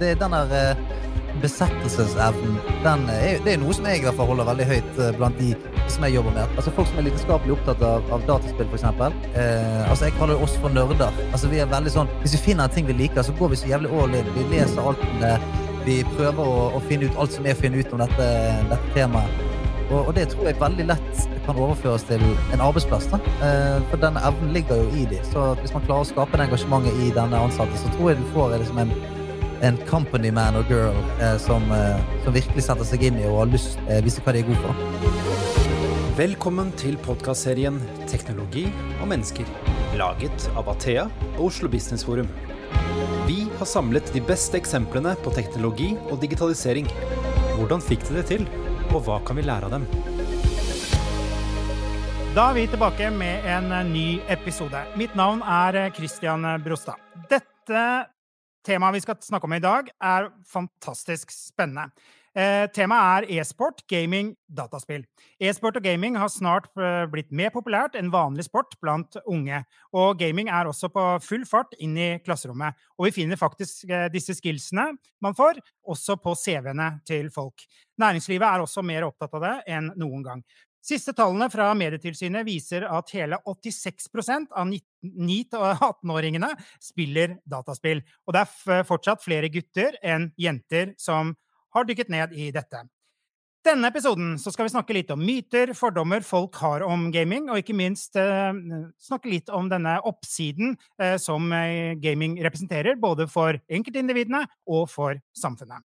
Det den der eh, besettelsesevnen. Den er, det er noe som jeg i hvert fall holder veldig høyt eh, blant de som jeg jobber med. Altså Folk som er lidenskapelig opptatt av, av dataspill, f.eks. Eh, altså jeg kaller oss for nerder. Altså vi er veldig sånn, Hvis vi finner en ting vi liker, så går vi så jævlig all in. Vi leser alt om det. Vi prøver å, å finne ut alt som er å finne ut om dette, dette temaet. Og, og, det tror jeg veldig lett kan overføres til en arbeidsplass. da. Eh, for denne evnen ligger jo i de. Så hvis man klarer å skape det engasjementet i denne ansatte, så tror jeg du får liksom en en company man og girl eh, som, eh, som, virkelig setter seg inn i og har lyst eh, vise hva de er gode for. Velkommen til podkastserien 'Teknologi og mennesker', laget av Athea og Oslo Business Forum. Vi har samlet de beste eksemplene på teknologi og digitalisering. Hvordan fikk de det til, og hva kan vi lære av dem? Da er vi tilbake med en ny episode. Mitt navn er Christian Brostad. Dette Temaet vi skal snakke om i dag, er fantastisk spennende. Eh, temaet er e-sport, gaming, dataspill. E-sport og gaming har snart eh, blitt mer populært enn vanlig sport blant unge. Og gaming er også på full fart inn i klasserommet. Og vi finner faktisk eh, disse skillsene man får, også på CV-ene til folk. Næringslivet er også mer opptatt av det enn noen gang. Siste tallene fra Medietilsynet viser at hele 86% av 9-18-åringene spiller dataspill. Og det er fortsatt flere gutter enn jenter som har dykket ned i dette. Denne episoden skal vi snakke litt om myter, fordommer folk har om gaming, og ikke minst eh, snakke litt om denne oppsiden eh, som eh, gaming representerer, både for enkeltindividene og for samfunnet.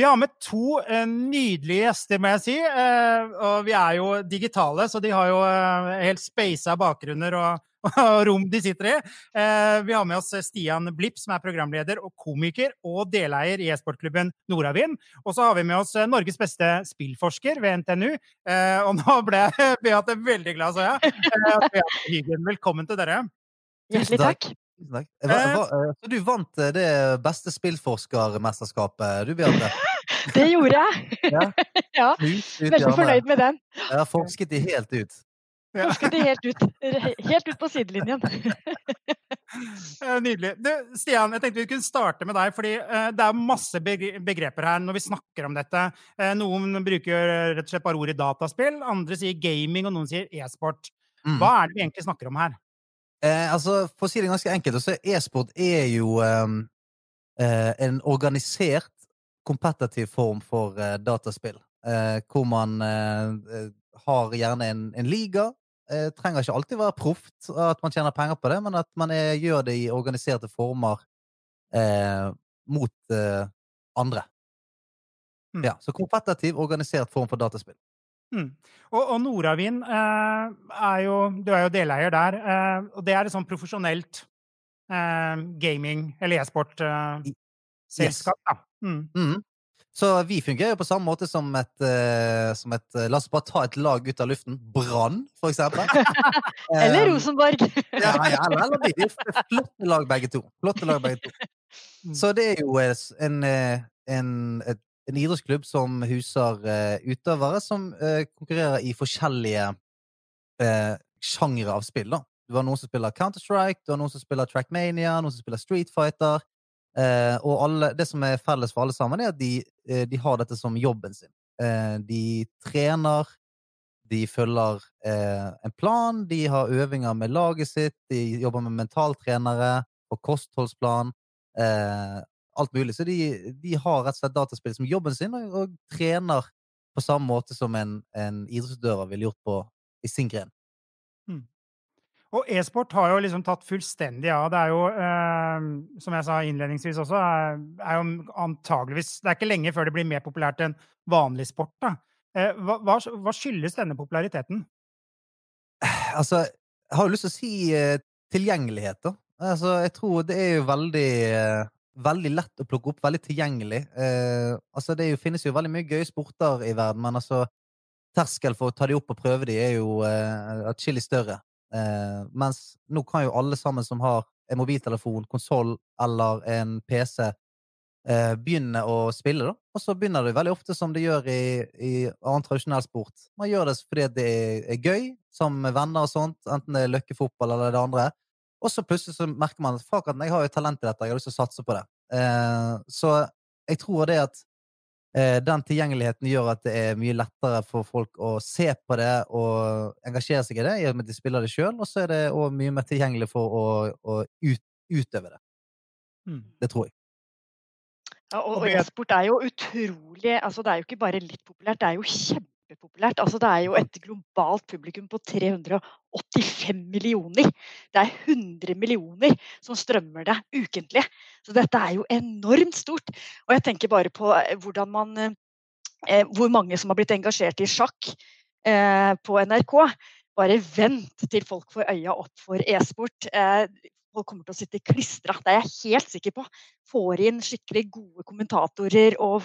Vi har med to uh, nydelige gjester, må jeg si. Uh, og vi er jo digitale, så de har jo uh, helt speisa bakgrunner og, og, rom de sitter i. vi har med oss Stian Blipp, som er programleder og komiker og deleier i e-sportklubben Nordavind. Og så har vi med oss Norges beste spillforsker ved NTNU. og nå ble Beate veldig glad, så jeg. Velkommen til dere. Hjertelig takk. Hva, eh, hva, eh, så du vant eh, det beste spillforskermesterskapet, du, Bjarte? Det gjorde jeg! Ja. ja. Veldig fornøyd med den. Jeg har forsket de helt ut. Forsket de helt ut. Helt ut på sidelinjen. Nydelig. Du, Stian, jeg tenkte vi kunne starte med deg, fordi det er masse begreper her når vi snakker om dette. Noen bruker rett og slett bare ordet dataspill, andre sier gaming, og noen sier e-sport. Mm. Hva er det vi egentlig snakker om her? Eh, altså, for å si det ganske enkelt, så e-sport er jo um, eh, en organisert, kompetitiv form for uh, dataspill. uh, hvor man eh, har gjerne en, en liga. trenger ikke alltid være proft, at man tjener penger på det, men at man er, gjør det i organiserte former mot andre. Mm. Ja, så kompetitiv, organisert form for dataspill. Mm. Og, og Nordavind eh, er jo Du er jo deleier der. Eh, og det er et sånn profesjonelt eh, gaming- eller e-sport-selskap, yes. da. Mm. Mm. Så vi fungerer jo på samme måte som et, uh, som et uh, La oss bare ta et lag ut av luften. Brann, for eksempel. eller Rosenborg. ja, ja, eller, eller de. Flotte lag, begge to. Flotte lag, begge to. Mm. Så det er jo en, en, et en idrettsklubb som huser uh, utøvere som uh, konkurrerer i forskjellige uh, sjangre av spill. da. Du har noen som spiller Counter-Strike, du har noen som spiller Trackmania, noen som spiller Street Fighter. Uh, og alle, det som er felles for alle sammen, er at de, de har dette som jobben sin. de trener, de følger en plan, de har øvinger med laget sitt, de jobber med mentaltrenere og kostholdsplan alt mulig. Så de, de, har rett og slett dataspill som jobben sin, og, og trener på samme måte som en, en idrettsutøver ville gjort på, i sin gren. Og e-sport har jo liksom tatt fullstendig av. Det er jo, eh, som jeg sa innledningsvis også, er, er, jo antageligvis Det er ikke lenge før det blir mer populært enn vanlig sport. da. Eh, hva, hva, skyldes denne populariteten? Altså, jeg har jo lyst til å si eh, tilgjengelighet, da. Altså, jeg tror det er jo veldig eh, veldig lett å plukke opp, veldig tilgjengelig. Eh, altså det jo, finnes jo veldig mye gøye sporter i verden, men altså terskel for å ta de opp og prøve de er jo eh, atskillig større. Eh, mens nå kan jo alle sammen som har en mobiltelefon, konsoll eller en PC, eh, begynne å spille, da. Og så begynner det veldig ofte som det gjør i, i annen tradisjonell sport. Man gjør det fordi det er, er gøy, sammen med venner og sånt, enten det er løkkefotball eller det andre. Og så plutselig så merker man at jeg har jo talent i dette, jeg har lyst til å satse på det. Eh, så jeg tror det at den tilgjengeligheten gjør at det er mye lettere for folk å se på det og engasjere seg i det, i og med at de spiller det sjøl, og så er det òg mye mer tilgjengelig for å, å ut, utøve det. Mm. Det tror jeg. Ja, og, og e-sport er jo utrolig altså Det er jo ikke bare litt populært, det er jo kjempepopulært. Altså, det er jo et globalt publikum på 385 millioner. Det er 100 millioner som strømmer det ukentlig. Så dette er jo enormt stort. Og jeg tenker bare på eh, hvordan man eh, Hvor mange som har blitt engasjert i sjakk eh, på NRK. Bare vent til folk får øya opp for e-sport. Eh, folk kommer til å sitte klistra. Det er jeg helt sikker på. Får inn skikkelig gode kommentatorer og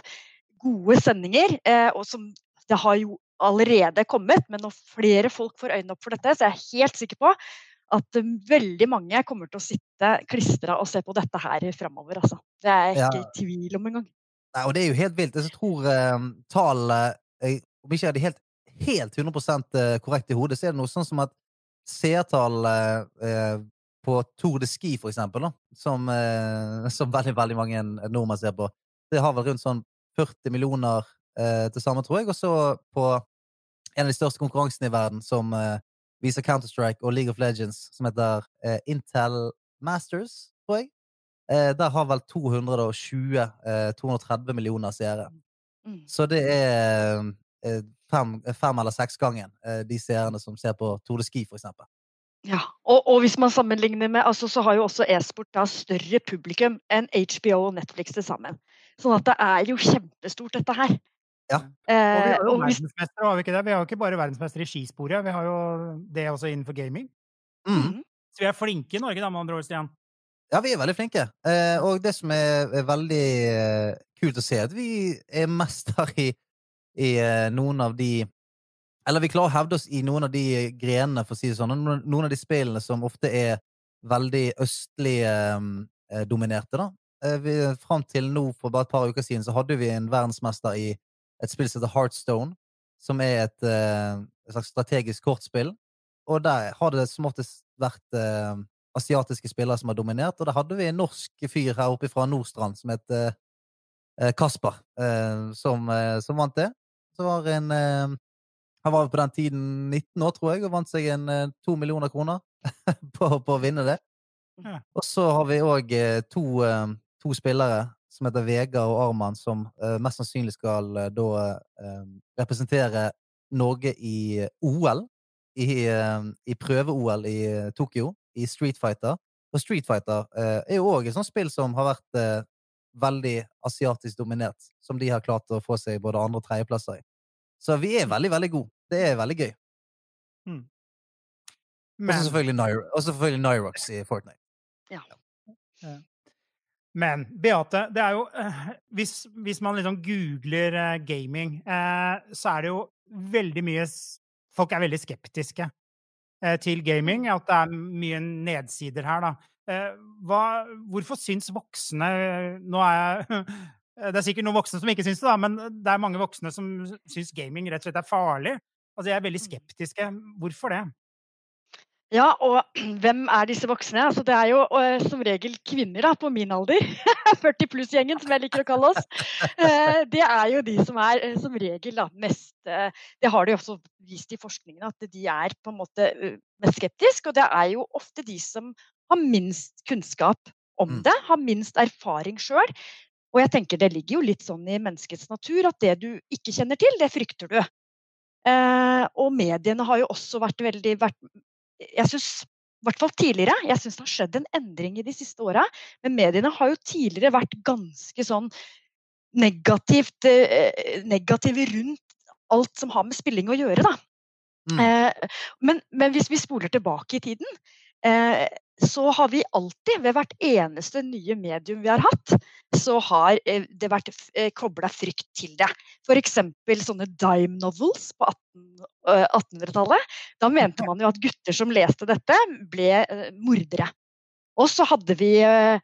gode sendinger. Eh, og som det har jo allerede kommet, men når flere folk får øynene opp for dette, så er jeg helt sikker på at veldig mange kommer til å sitte klistra og se på dette her framover. Altså. Det er jeg ikke i tvil om engang. Nei, og det er jo helt vilt. Jeg tror uh, tallene Om ikke jeg er det helt, helt 100 eh, korrekt i hodet, så er det noe sånn som at seertallet uh, på Tour de Ski, for eksempel, da, som, eh, som veldig, veldig mange nordmenn ser på. Det har vel rundt sånn 40 millioner eh, til sammen, tror jeg. Og så på en av de største konkurransene i verden, som eh, viser Counter-Strike og League of Legends, som heter eh, Intel Masters, tror jeg. Eh, der har vel 220-230 eh, millioner seere. Mm. Så det er fem, fem eller seks gangen de seerne som ser på Tour de Ski, for eksempel. Ja, og, og, hvis man sammenligner med altså, Så har jo også e-sport da større publikum enn HBO og Netflix til sammen. Sånn at det er jo kjempestort, dette her. Ja. Eh, og vi har jo verdensmestere, har vi ikke det? Vi har jo ikke bare verdensmestere i skisporet, vi har jo det også innenfor gaming. Mm. mm. Så vi er flinke i Norge, da, med andre ord, Stian. Ja, vi er veldig flinke. Eh, og det som er, veldig eh, kult å se, at vi er mester i, i noen av de eller vi klarer å hevde oss i noen av de grenene, for å si det sånn. Noen av de spillene som ofte er veldig østlig dominerte, da. Vi, fram til nå, for bare et par uker siden, så hadde vi en verdensmester i et spill som heter Heartstone, som er et, eh, et slags strategisk kortspill. Og der har det som oftest vært eh, asiatiske spillere som har dominert, og der hadde vi en norsk fyr her oppe fra Nordstrand som het eh, Kasper, eh, som, som, vant det. Så var en han var på den tiden 19 år, tror jeg, og vant seg en eh, to millioner kroner på, på, å vinne det. Ja. Og så har vi òg eh, to, eh, to, spillere som heter Vegard og Arman, som mest sannsynlig skal da representere Norge i OL. I, i prøve-OL i Tokyo, i Street Fighter. Og Street Fighter er jo òg et sånt spill som har vært veldig asiatisk dominert, som de har klart å få seg både andre- og tredjeplasser i. Så vi er veldig, veldig gode. Det er veldig gøy. Mm. Men... Og så selvfølgelig, Nyrox i Fortnite. Ja. ja. Men Beate, det er jo uh, hvis, hvis, man liksom googler uh, gaming, uh, så er det jo veldig mye Folk er veldig skeptiske til gaming. At det er mye nedsider her, da. Hva, hvorfor syns voksne Nå er jeg Det er sikkert noen voksne som ikke syns det, da, men det er mange voksne som syns gaming rett og slett er farlig. Altså, jeg er veldig mm. skeptiske. Hvorfor det? Ja, og hvem er disse voksne? Altså, det er jo uh, som regel kvinner da, på min alder. 40 pluss-gjengen, som jeg liker å kalle oss. Uh, det er jo de som er uh, som regel da, mest Det har de også vist i forskningen, at de er på en måte mest skeptiske. Og det er jo ofte de som har minst kunnskap om mm. det, har minst erfaring sjøl. Og jeg tenker det ligger jo litt sånn i menneskets natur at det du ikke kjenner til, det frykter du. Eh, og mediene har jo også vært veldig vært, Jeg syns i hvert fall tidligere. Jeg syns det har skjedd en endring i de siste åra. Men mediene har jo tidligere vært ganske sånn negativt eh, negative rundt alt som har med spilling å gjøre, da. Mm. Eh, men, men, hvis vi spoler tilbake i tiden, så har vi alltid, ved hvert eneste nye medium vi har hatt, så har eh, det vært eh, kobla frykt til det. F.eks. sånne dime novels på 1800-tallet. Eh, da mente man jo at gutter som leste dette, ble mordere. Og så hadde vi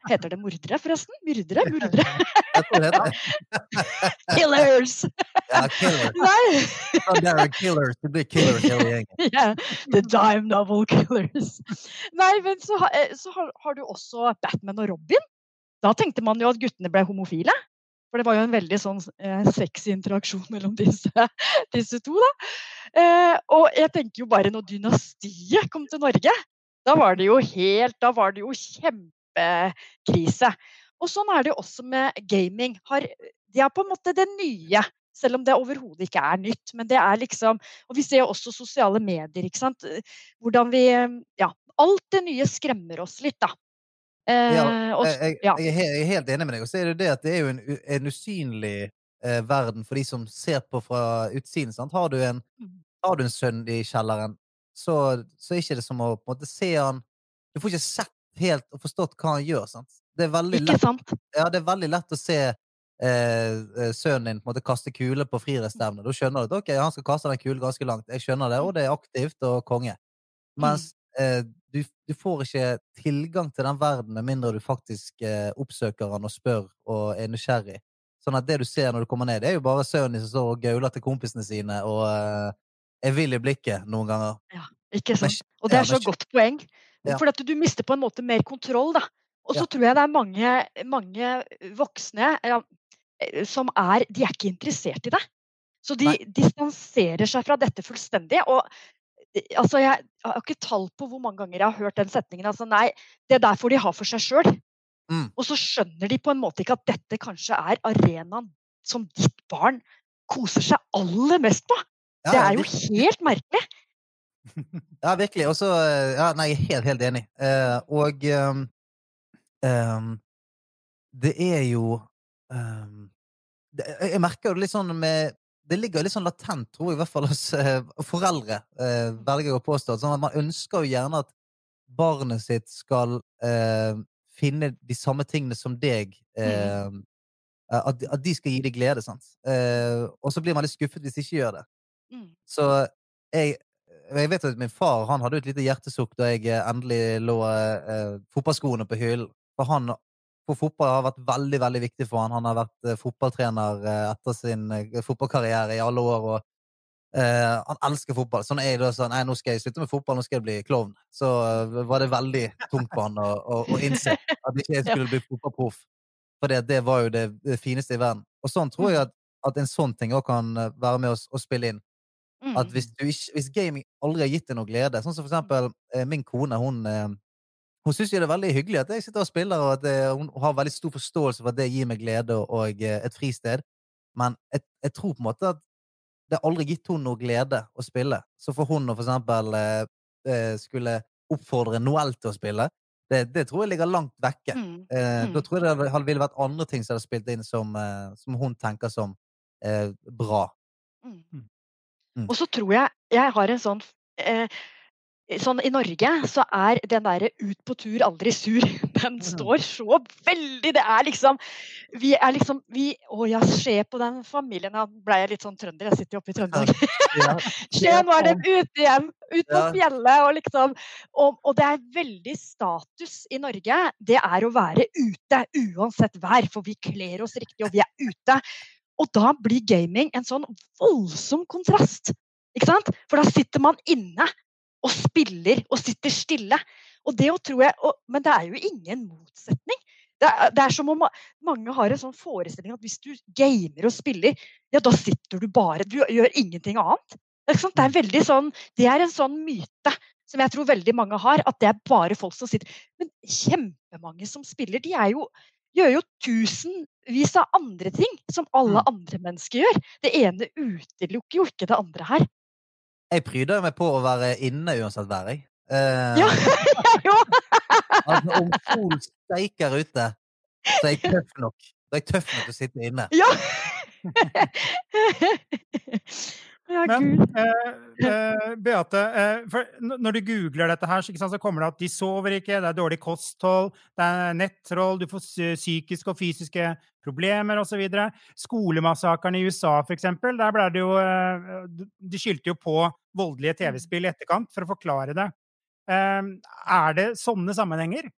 Heter det mordere, forresten? Myrdere? Mordere? Jeg tror det heter Killers! Ja, killers. Nei. Er killers. Det blir killers hele gjengen. Ja. the dime novel killers. Nei, men så, så har, har, du også Batman og Robin. Da tenkte man jo at guttene ble homofile. For det var jo en veldig sånn eh, sexy interaksjon mellom disse, disse to. da. Eh, og jeg tenker jo bare når Dynastiet kom til Norge, da var det jo helt Da var det jo kjempekrise. Og sånn er det jo også med gaming. Har, de er på en måte det nye. Selv om det overhodet ikke er nytt. Men det er liksom Og vi ser jo også sosiale medier, ikke sant. Hvordan vi Ja. Alt det nye skremmer oss litt, da. Ja, Eh, jeg, jeg, jeg er helt enig med deg. Og så er det det at det er jo en, en usynlig eh, verden for de som ser på fra utsiden. Sant? Har, du en, Mm. har du en sønn i kjelleren, så, så er ikke det som å på en måte se han Du får ikke sett helt og forstått hva han gjør. Sant? Det, er veldig lett, sant? ja, det er veldig lett å se eh, eh, sønnen din på en måte kaste kule på friidrettsstevne. Da skjønner du at ok, han skal kaste den kulen ganske langt. Jeg skjønner det, og det er aktivt og konge. Mens eh, du, du får ikke tilgang til den verden med mindre du faktisk eh, oppsøker han og spør og er nysgjerrig. Sånn at det du ser når du kommer ned, det er jo bare sønnen din som står og gauler til kompisene sine og eh, er i blikket noen ganger. Ja, Ikke sant? Og det er så godt poeng. For at du mister på en måte mer kontroll, da. Og så tror jeg det er mange, mange voksne eh, som er De er ikke interessert i det. Så de Nei. distanserer seg fra dette fullstendig. Og eh, altså, jeg har ikke tall på hvor mange ganger jeg har hørt den setningen. Altså, nei, det der får de ha for seg sjøl. Mm. Og så skjønner de på en måte ikke at dette kanskje er arenaen som ditt barn koser seg aller mest på. Det er jo helt merkelig. Ja, virkelig. Og så eh, Ja, nei, jeg er helt, helt enig. Eh, og um, det er jo um, det, Jeg merker jo litt sånn med Det ligger litt sånn latent, tror jeg, i hvert fall hos uh, foreldre, uh, velger å påstå. Sånn at man ønsker jo gjerne at barnet sitt skal uh, finne de samme tingene som deg. At, de- at de skal gi deg glede, sant. Eh, og så blir man litt skuffet hvis de ikke gjør det. Mm. Så jeg, jeg vet at min far han hadde et lite hjertesukk da jeg eh, endelig lå eh, fotballskoene på hyllen. For han for fotball har vært veldig veldig viktig for han. Han har vært eh, fotballtrener eh, etter sin eh, fotballkarriere i alle år. og eh, Han elsker fotball. Sånn er jeg da sånn, nei, nå skal jeg slutte med fotball, nå skal jeg bli klovn, så var det veldig tungt for han å, å, å innse at ikke jeg skulle bli fotballproff. For det, det var jo det, det fineste i verden. Og sånn tror jeg at, at en sånn ting òg kan være med oss å spille inn. Mm. At hvis, du ikke, hvis gaming aldri har gitt deg noe glede Sånn som for eksempel eh, min kone, hun eh, Hun syns det er veldig hyggelig at jeg sitter og spiller, og at eh, hun har veldig stor forståelse for at det gir meg glede og, et fristed. Men jeg, jeg tror på en måte at det har aldri gitt henne noe glede å spille. Så for hun å for eksempel skulle oppfordre Noel til å spille, det, det tror jeg ligger langt vekke. Mm. Eh, Mm. Da tror jeg det ville vært andre ting som hadde spilt inn som, som hun tenker som eh, bra. Mm. Mm. Og så tror jeg jeg har en sånn eh, Sånn I Norge så er den derre 'ut på tur, aldri sur', den står så veldig Det er liksom Vi er liksom vi, Å ja, se på den familien Nå ble jeg litt sånn trønder, jeg sitter jo oppe i Trøndelag. Ja. Se, nå er de ute igjen! Ut på fjellet og liksom og, og det er veldig status i Norge. Det er å være ute uansett vær, for vi kler oss riktig, og vi er ute. Og da blir gaming en sånn voldsom kontrast. Ikke sant? For da sitter man inne og spiller og sitter stille. Og det å jeg, og, men det er jo ingen motsetning. Det er, det er som om mange har en sånn forestilling at hvis du gamer og spiller, ja, da sitter du bare Du gjør ingenting annet. Det er, det er sånn Det er en sånn myte som jeg tror veldig mange har, at det er bare folk som sitter Men kjempemange som spiller, de er jo gjør jo tusenvis av andre ting som alle andre mennesker gjør. Det ene utelukker jo ikke det andre her. Jeg pryder meg på å være inne uansett vær, jeg. Uh, Ja, jo. altså, om sol steiker ute, så er jeg tøff nok. Da er jeg tøff nok til å sitte inne. Ja. ja, Men eh, eh, Beate, eh, når du googler dette her, så kommer det at de sover ikke, det er dårlig kosthold, det er nettroll, du får psykiske og fysiske problemer osv. Skolemassakren i USA, eksempel, der ble det jo eh, De skyldte jo på voldelige TV-spill i etterkant for å forklare det. Eh, Er det sånne sammenhenger?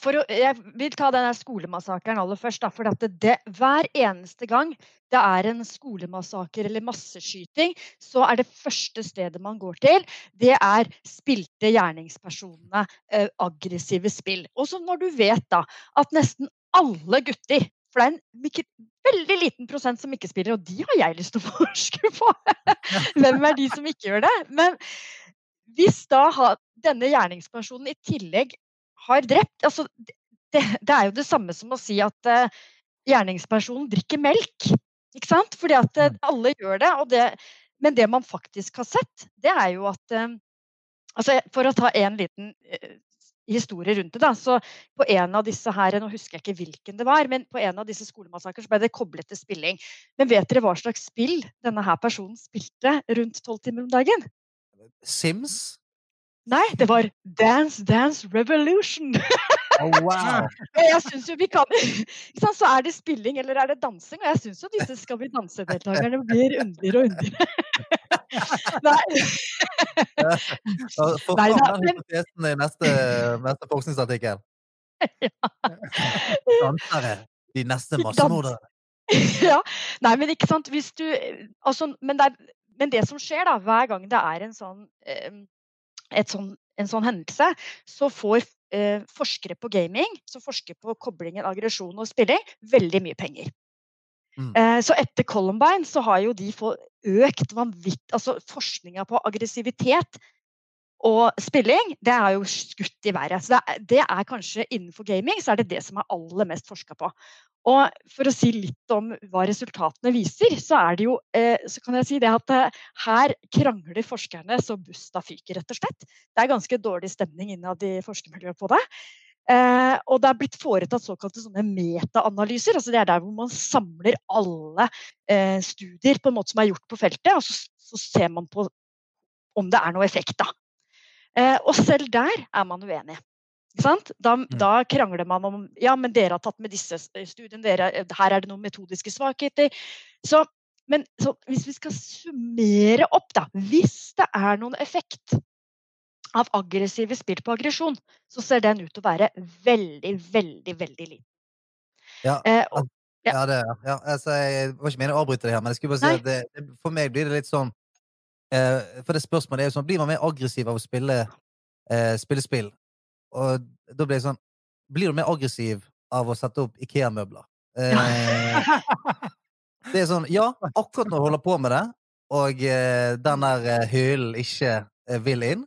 For jeg vil ta denne skolemassakren aller først. Da, for det, det, hver eneste gang det er en skolemassaker eller masseskyting, så er det første stedet man går til, det er spilte gjerningspersonene, eh, aggressive spill. Og så når du vet da at nesten alle gutter for det er en, ikke, veldig liten prosent som ikke spiller, og de har jeg lyst til å forske på. Hvem er de som ikke gjør det? Men hvis da denne gjerningspersonen i tillegg har drept altså, det, det, er jo det samme som å si at uh, gjerningspersonen drikker melk. Ikke sant? Fordi at uh, alle gjør det, det, Men det man faktisk har sett, det er jo at uh, altså For å ta en liten historie rundt det. da, så På en av disse her, nå husker jeg ikke hvilken det var, men på en av disse skolemassaker ble det koblet til spilling. Men vet dere hva slags spill denne her personen spilte rundt tolv timer om dagen? Sims? Nei, det var Dance Dance Revolution. Oh, wow. jeg syns jo vi kan Så er det spilling eller er det dansing? Og jeg syns jo disse Skal vi danse-deltakerne blir underligere og underligere. Nei. Få fram den hypotesen i neste, neste forskningsartikkel. Ja. Dansere. De neste massemordere. Ja. Nei, men ikke sant Hvis du altså, men, det er, men, det som skjer da, hver gang det er en sånn, sånn en sånn hendelse, så får eh, forskere på gaming, som forsker på koblingen aggresjon og spilling, veldig mye penger. Mm. Eh, så etter Columbine så har jo de fått økt vanvitt Altså forskninga på aggressivitet og spilling, det er jo skutt i været. Så det er, det er, kanskje innenfor gaming så er det det som er aller mest forska på. Og for å si litt om hva resultatene viser, så er det jo eh, så kan jeg si det at eh, her krangler forskerne så busta fyker, rett og slett. Det er ganske dårlig stemning innad i forskermiljøet på det. Eh, og det er blitt foretatt såkalte sånne metaanalyser. altså Det er der hvor man samler alle eh, studier på en måte som er gjort på feltet, og så, så ser man på om det er noe effekt. da. Eh, og selv der er man uenig. Da, mm. da, krangler man om ja, men dere har tatt med disse studiene, dere, her er det noen metodiske svakheter. Så, men så hvis vi skal summere opp, da Hvis det er noen effekt av aggressive spill på aggresjon, så ser den ut til å være veldig, veldig, veldig liten. Ja, eh, og, ja. ja det ja, altså, Jeg var ikke meningen å avbryte det her, men jeg skulle bare si at det, for meg blir det litt sånn eh, For det spørsmålet er jo sånn Blir man mer aggressiv av å spille, eh, spille spill? Og da ble jeg sånn Blir du mer aggressiv av å sette opp Ikea-møbler? Eh, det er sånn Ja, akkurat når du holder på med det, og eh, den der eh, hyllen ikke eh, vil inn,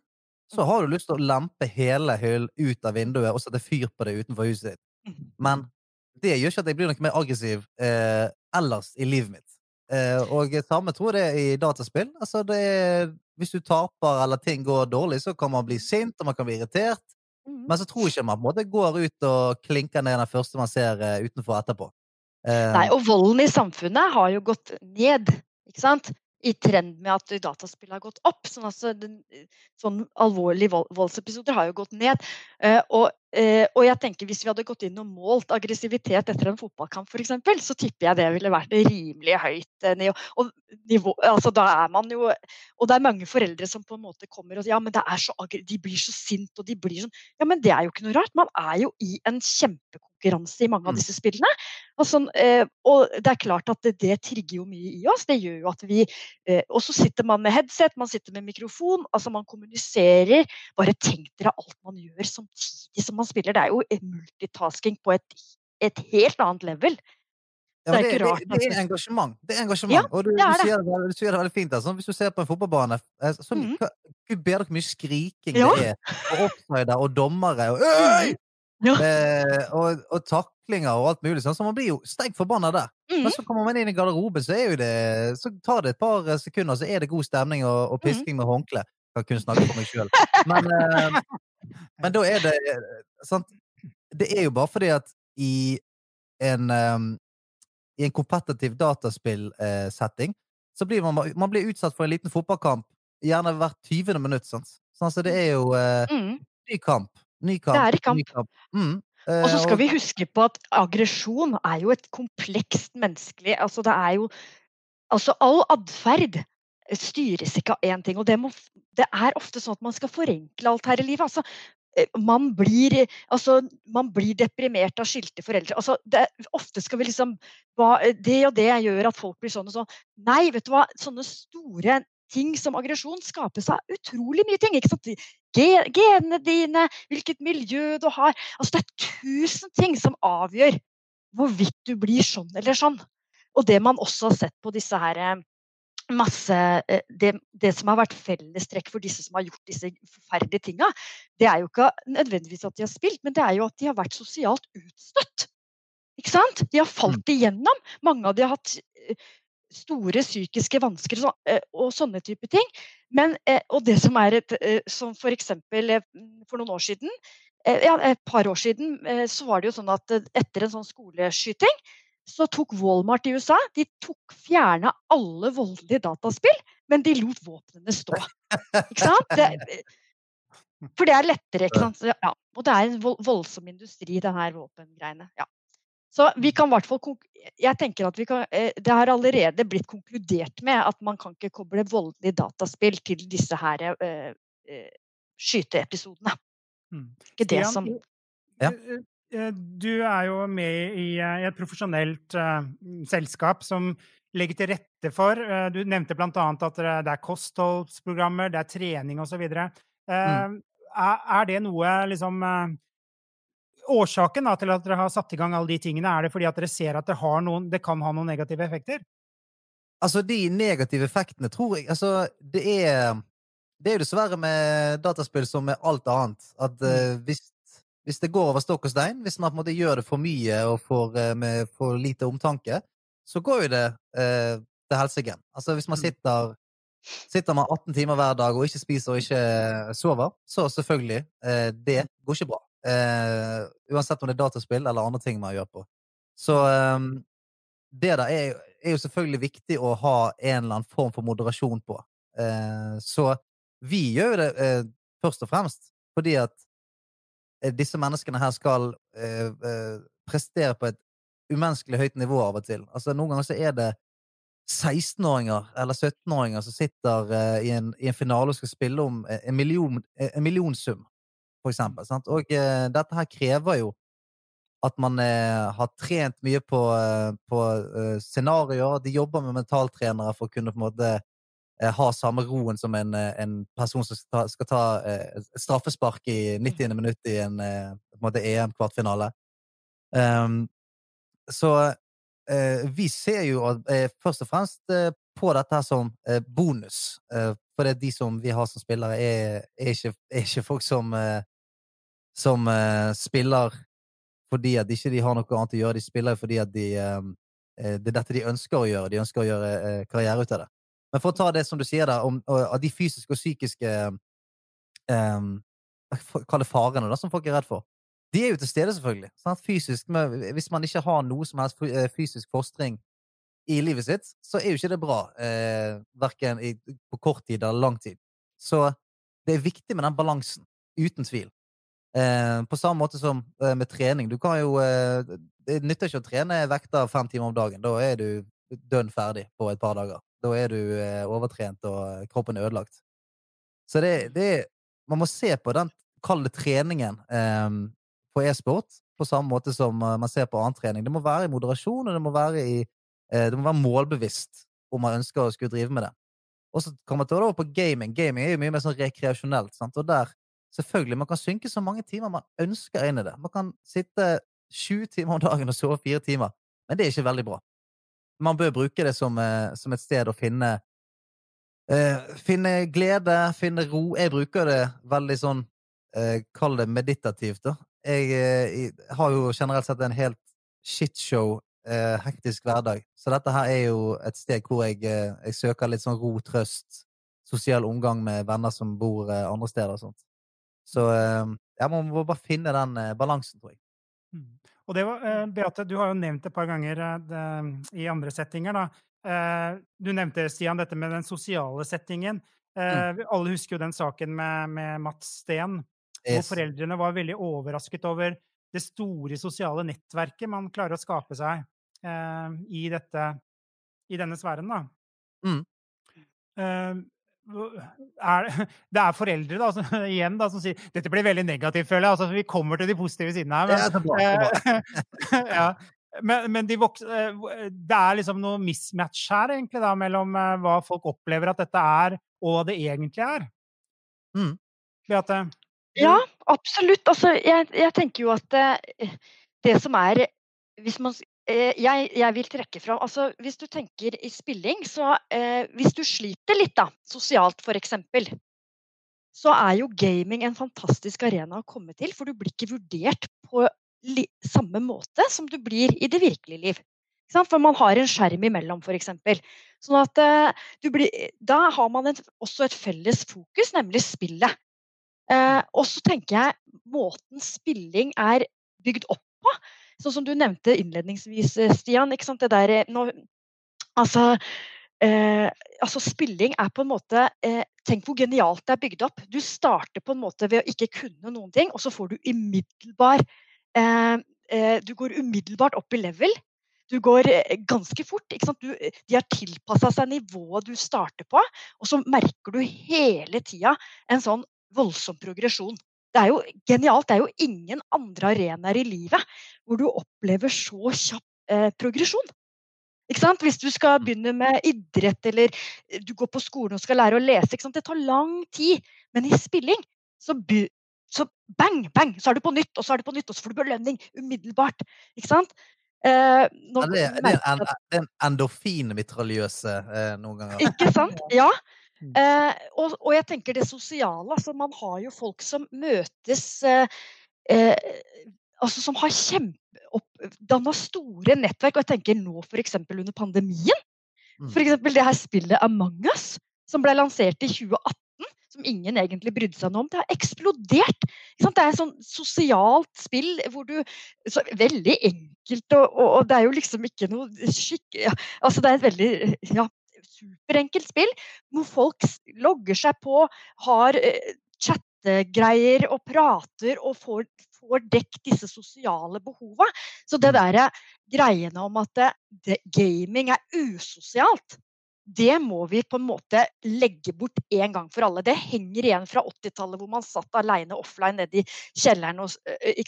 så har du lyst til å lempe hele hyllen ut av vinduet og sette fyr på det utenfor huset ditt. Men det gjør ikke at jeg blir noe mer aggressiv eh, ellers i livet mitt. Eh, og samme tror jeg det er i dataspill. Altså, det er, hvis du taper eller ting går dårlig, så kan man bli sint og man kan bli irritert. Mm. Men så tror jeg ikke man på en måte går ut og klinker ned den første man ser uh, utenfor etterpå. Nei, og volden i samfunnet har jo gått ned. ikke sant? i trend med at dataspill har gått opp. Sånn, altså, den, sånn alvorlige vold, voldsepisoder har jo gått ned. Uh, og, uh, og, jeg tenker hvis vi hadde gått inn og målt aggressivitet etter en fotballkamp for eksempel, så tipper jeg det ville vært rimelig høyt eh, nivå. Og, nivå, altså, da er man jo Og det er mange foreldre som på en måte kommer og sier ja, men det er så, de blir så sint, og de blir sånn Ja, men det er jo ikke noe rart. Man er jo i en kjempekonkurranse i mange av mm. disse spillene. Og, sånn, og det er klart at det, det trigger jo mye i oss. Det gjør jo at vi Eh, og så sitter man med headset, man sitter med mikrofon. altså Man kommuniserer. Bare tenk dere alt man gjør samtidig som man spiller. Det er jo multitasking på et, et helt annet level. Ja, det, er ikke rart. Det, det, er engasjement. Det er engasjement. Ja, og du, du, sier det, du, sier det, veldig fint. Altså. Hvis du ser på en fotballbane eh, så, mm. Gud bedre hvor mye skriking ja. det er. Og offsider og dommere. Og, Øy! Ja. Eh, og, og, taklinger og alt mulig. Sånn, så man blir jo sterkt forbanna der. Mm. Men så kommer man inn i garderoben, så, er jo det, så tar det et par sekunder, så er det god stemning og, og pisking mm. med håndkle. Kan kun snakke for meg sjøl. Men, eh, men, da er det sant? Det er jo bare fordi at i en um, i en kompetitiv dataspillsetting, uh, så blir man, man blir utsatt for en liten fotballkamp gjerne hvert 20. minutt. Sant? Sånn, så det er jo uh, mm. ny kamp. Ny kamp. Det er kamp. kamp. Mm. Uh, og så skal vi huske på at aggresjon er jo et komplekst menneskelig Altså det er jo Altså all atferd styres ikke av én ting. Og det, må, det, er ofte sånn at man skal forenkle alt her i livet. Altså, eh, man blir, altså, man blir deprimert av skilte foreldre. Altså, det, ofte skal vi liksom hva, Det og det gjør at folk blir sånn og sånn. Nei, vet du hva. Sånne store ting som aggresjon skapes av utrolig mye ting. ikke sant? Genene dine, hvilket miljø du har. Altså, det er tusen ting som avgjør hvorvidt du blir sånn eller sånn. og det man også har sett på disse her eh, masse eh, det, det, som har vært fellestrekk for disse som har gjort disse forferdelige tinga, det er jo ikke nødvendigvis at de har spilt, men det er jo at de har vært sosialt utstøtt. Ikke sant? De har falt mm. igjennom. Mange av de har hatt eh, store psykiske vansker og sånne type ting. Men, og det som er et Som for eksempel for noen år siden, ja, et par år siden, så var det jo sånn at etter en sånn skoleskyting, så tok Walmart i USA de tok fjerna alle voldelige dataspill, men de lot våpnene stå. Ikke sant? Det, for det er lettere, ikke sant. Ja, og det er en voldsom industri, det her våpengreiene. Ja. Så vi kan hvert fall Jeg tenker at vi kan eh, Det har allerede blitt konkludert med at man kan ikke koble voldelige dataspill til disse her uh, uh, skyteepisodene. Mm. Ikke det som ja. Eh, du er jo med i, eh, i et profesjonelt uh, selskap som legger til rette for uh, Du nevnte bl.a. at det er kostholdsprogrammer, det er trening osv. Uh, mm. er, er det noe liksom Årsaken da, til at dere har satt i gang alle de tingene, er det fordi at dere ser at det, noen, det kan ha noen negative effekter? Altså, de negative effektene tror jeg Altså, det er Det er jo dessverre med dataspill som med alt annet. At uh, hvis hvis det går over stokk og stein, hvis man på en måte gjør det for mye og for, eh, med for lite omtanke, så går jo det eh, til helsike. Altså hvis man mm. sitter, sitter man 18 timer hver dag og ikke spiser og ikke sover, så selvfølgelig, eh, det går ikke bra. Eh, uansett om det er dataspill eller andre ting man gjør på. Så eh, det der er, er, jo selvfølgelig viktig å ha en eller annen form for moderasjon på. Eh, så vi gjør jo det først og fremst fordi at Eh, disse menneskene her skal eh, eh, prestere på et umenneskelig høyt nivå av og til. Altså, noen ganger så er det 16-åringer eller 17-åringer som sitter eh, i, en, i, en, finale og skal spille om en, million, en millionsum, for eksempel. Sant? Og eh, dette her krever jo at man har trent mye på, på scenarioer. De jobber med mentaltrenere for å kunne på en måte Eh, har samme roen som en, eh, en person som skal ta, skal ta eh, et straffespark i 90. Mm. minutt i en, en EM-kvartfinale. Um, så eh, vi ser jo eh, først og fremst eh, på dette her som bonus. for det er de som vi har som spillere, er, er, ikke, er ikke, folk som, som spiller fordi at ikke de ikke har noe annet å gjøre. De spiller fordi at de, det er dette de ønsker å gjøre. De ønsker å gjøre karriere ut av det. Men for å ta det som du sier der, om, av de fysiske og psykiske um, Kall det farene, da, som folk er redd for. De er jo til stede, selvfølgelig. Sant? Fysisk, hvis man ikke har noe som helst eh, fysisk fostring i livet sitt, så er jo ikke det bra. Eh, verken på kort tid eller lang tid. Så det er viktig med den balansen. Uten tvil. Eh, på samme måte som eh, med trening. Du kan jo eh, Det nytter ikke å trene vekter fem timer om dagen. Da er du dønn ferdig på et par dager. Da er du eh, overtrent, og kroppen er ødelagt. Så det, det Man må se på den kalde treningen eh, på e-sport på samme måte som eh, man ser på annen trening. Det må være i moderasjon, og det må være, i, eh, det må være målbevisst om man ønsker å skulle drive med det. Og så kommer man til over på gaming. Gaming er jo mye mer sånn rekreasjonelt. Sant? Og der, selvfølgelig, man kan synke så mange timer man ønsker inn i det. Man kan sitte sju timer om dagen og sove fire timer, men det er ikke veldig bra man bør bruke det som, eh, som et sted å finne eh, Finne glede, finne ro. Jeg bruker det veldig sånn eh, Kall det meditativt, da. Jeg, eh, jeg, har jo generelt sett en helt shitshow, eh, hektisk hverdag. Så dette her er jo et sted hvor jeg, eh, jeg søker litt sånn ro, trøst, sosial omgang med venner som bor andre steder og sånt. Så ja, man må bare finne den balansen, tror jeg. Og det var, eh, Beate, du har jo nevnt det et par ganger eh, det, i andre settinger. da. Eh, du nevnte, Stian, dette med den sosiale settingen. Mm. Alle husker jo den saken med, med Mats Steen, yes. hvor foreldrene var veldig overrasket over det store sosiale nettverket man klarer å skape seg i, dette, i denne sfæren. da. Mm er, det er foreldre da, som, igjen da, som sier dette blir veldig negativt, føler jeg. Altså, vi kommer til de positive sidene her. Men, ja, det ja. men, men de vokse, eh, det er liksom noe mismatch her, egentlig, da, mellom eh, hva folk opplever at dette er, og hva det egentlig er. Mm. Beate? Ja, absolutt. Altså, jeg, jeg, tenker jo at det, eh, det som er Hvis man eh, jeg, jeg vil trekke fram altså, Hvis du tenker i spilling, så eh, Hvis du sliter litt, da, sosialt f.eks., så er jo gaming en fantastisk arena å komme til, for du blir ikke vurdert på samme måte som du blir i det virkelige liv. For man har en skjerm imellom, f.eks. Sånn at uh, blir, da har man en, også et felles fokus, nemlig spillet. Eh, og så tenker jeg måten spilling er bygd opp på, sånn som du nevnte innledningsvis, Stian. ikke sant, det der, når, altså, eh, altså, spilling er på en måte Tenk hvor genialt det er bygd opp. Du starter på en måte ved å ikke kunne noen ting, og så får du umiddelbar Du går umiddelbart opp i level. Du går eh, ganske fort. Du, eh, de har tilpassa seg nivået du starter på, og så merker du hele tida en sånn voldsom progresjon. Det er jo genialt. Det er jo ingen andre arenaer i livet hvor du opplever så kjapp eh, progresjon. Hvis du skal mm. begynne med idrett, eller eh, du går på skolen og skal lære å lese. Det tar lang tid. Men i spilling så, så, bang, bang, så er du på nytt, og så er du på nytt, og så får du belønning umiddelbart. Ikke sant? Eh, ja, det, er en, en endorfinmitraljøse eh, noen ganger. Ikke sant? Ja. Mm. Eh, og, og, jeg tenker det sosiale. Altså, man har jo folk som møtes eh, eh altså Som har kjempeoppdanna store nettverk. Og jeg tenker nå f.eks. under pandemien. Mm. F.eks. det her spillet Among us, som ble lansert i 2018 som ingen egentlig brydde seg noe om. Det har eksplodert. Det er et sånn sosialt spill hvor du så, Veldig enkelt, og, og, og, det er jo liksom ikke noe skikk... Ja, altså det er et veldig ja, superenkelt spill hvor folk logger seg på, har eh, chattegreier og prater og får, får dekket disse sosiale behova. Så det der derre greiene om at det, det, gaming er usosialt, det må vi på en måte legge bort en gang for alle. Det henger igjen fra 80-tallet hvor man satt alene offline nede i kjelleren og,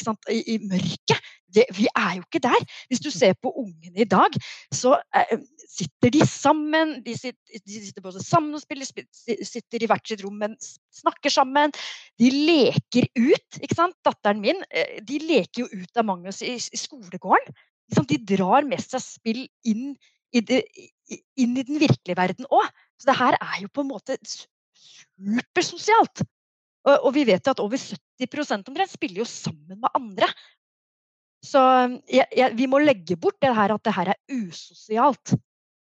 sant, i, i, mørket. Det, vi er jo ikke der. Hvis du ser på ungene i dag, så eh, sitter de sammen. De sitter, de sitter, både sammen og spiller, sitter i hvert sitt rom, men snakker sammen. De leker ut. ikke sant? Datteren min eh, de leker jo ut av Magnus i, i skolegården. De drar med seg spill inn i det, inn i den virkelige verden òg. Så det her er jo på en måte supersosialt. Og, og vi vet jo at over 70 omtrent spiller jo sammen med andre. Så jeg, jeg, vi må legge bort det her at det her er usosialt.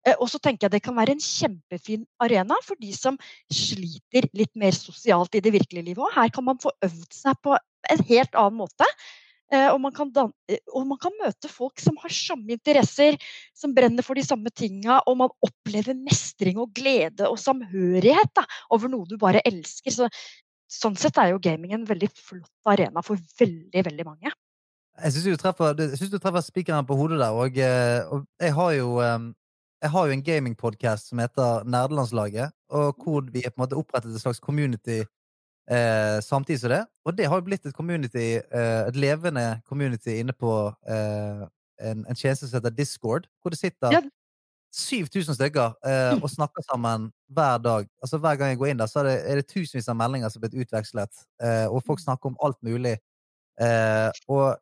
Eh, og så tenker jeg det kan være en kjempefin arena for de som sliter litt mer sosialt i det virkelige livet. òg. her kan man få øvd seg på en helt annen måte. Eh, og man, kan, eh, og man, kan møte folk som har samme interesser, som brenner for de samme tinga, og man opplever mestring og glede og samhørighet da, over noe du bare elsker. Så, sånn sett er jo gaming en veldig flott arena for veldig, veldig mange. Jeg syns du treffer, treffer spikeren på hodet der, og, eh, og jeg har jo jeg har jo en gamingpodkast som heter Nerdelandslaget, og hvor vi er på en måte opprettet et slags community Eh, samtidig som det. Og det har jo blitt et community, eh, et levende community inne på eh, en, en, tjeneste som heter Discord, hvor det sitter ja. 7000 stykker eh, og snakker sammen hver dag. Altså Hver gang jeg går inn der, så er det, er det tusenvis av meldinger som er blitt utvekslet, eh, og folk mm. snakker om alt mulig. Eh, og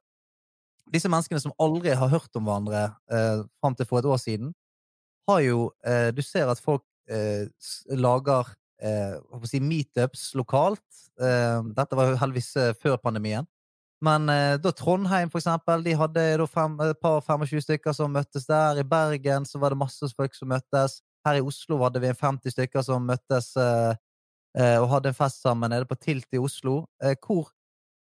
disse menneskene som aldri har hørt om hverandre eh, fram til for et år siden, har jo Du ser at folk lager eh, si meetups lokalt. Eh, dette var heldigvis eh, før pandemien. Men eh, da Trondheim, for eksempel, de hadde da fem, et par 25 stykker som møttes der. I Bergen så var det masse folk som møttes. Her i Oslo hadde vi en 50 stykker som møttes eh, eh, og hadde en fest sammen nede på Tilt i Oslo. hvor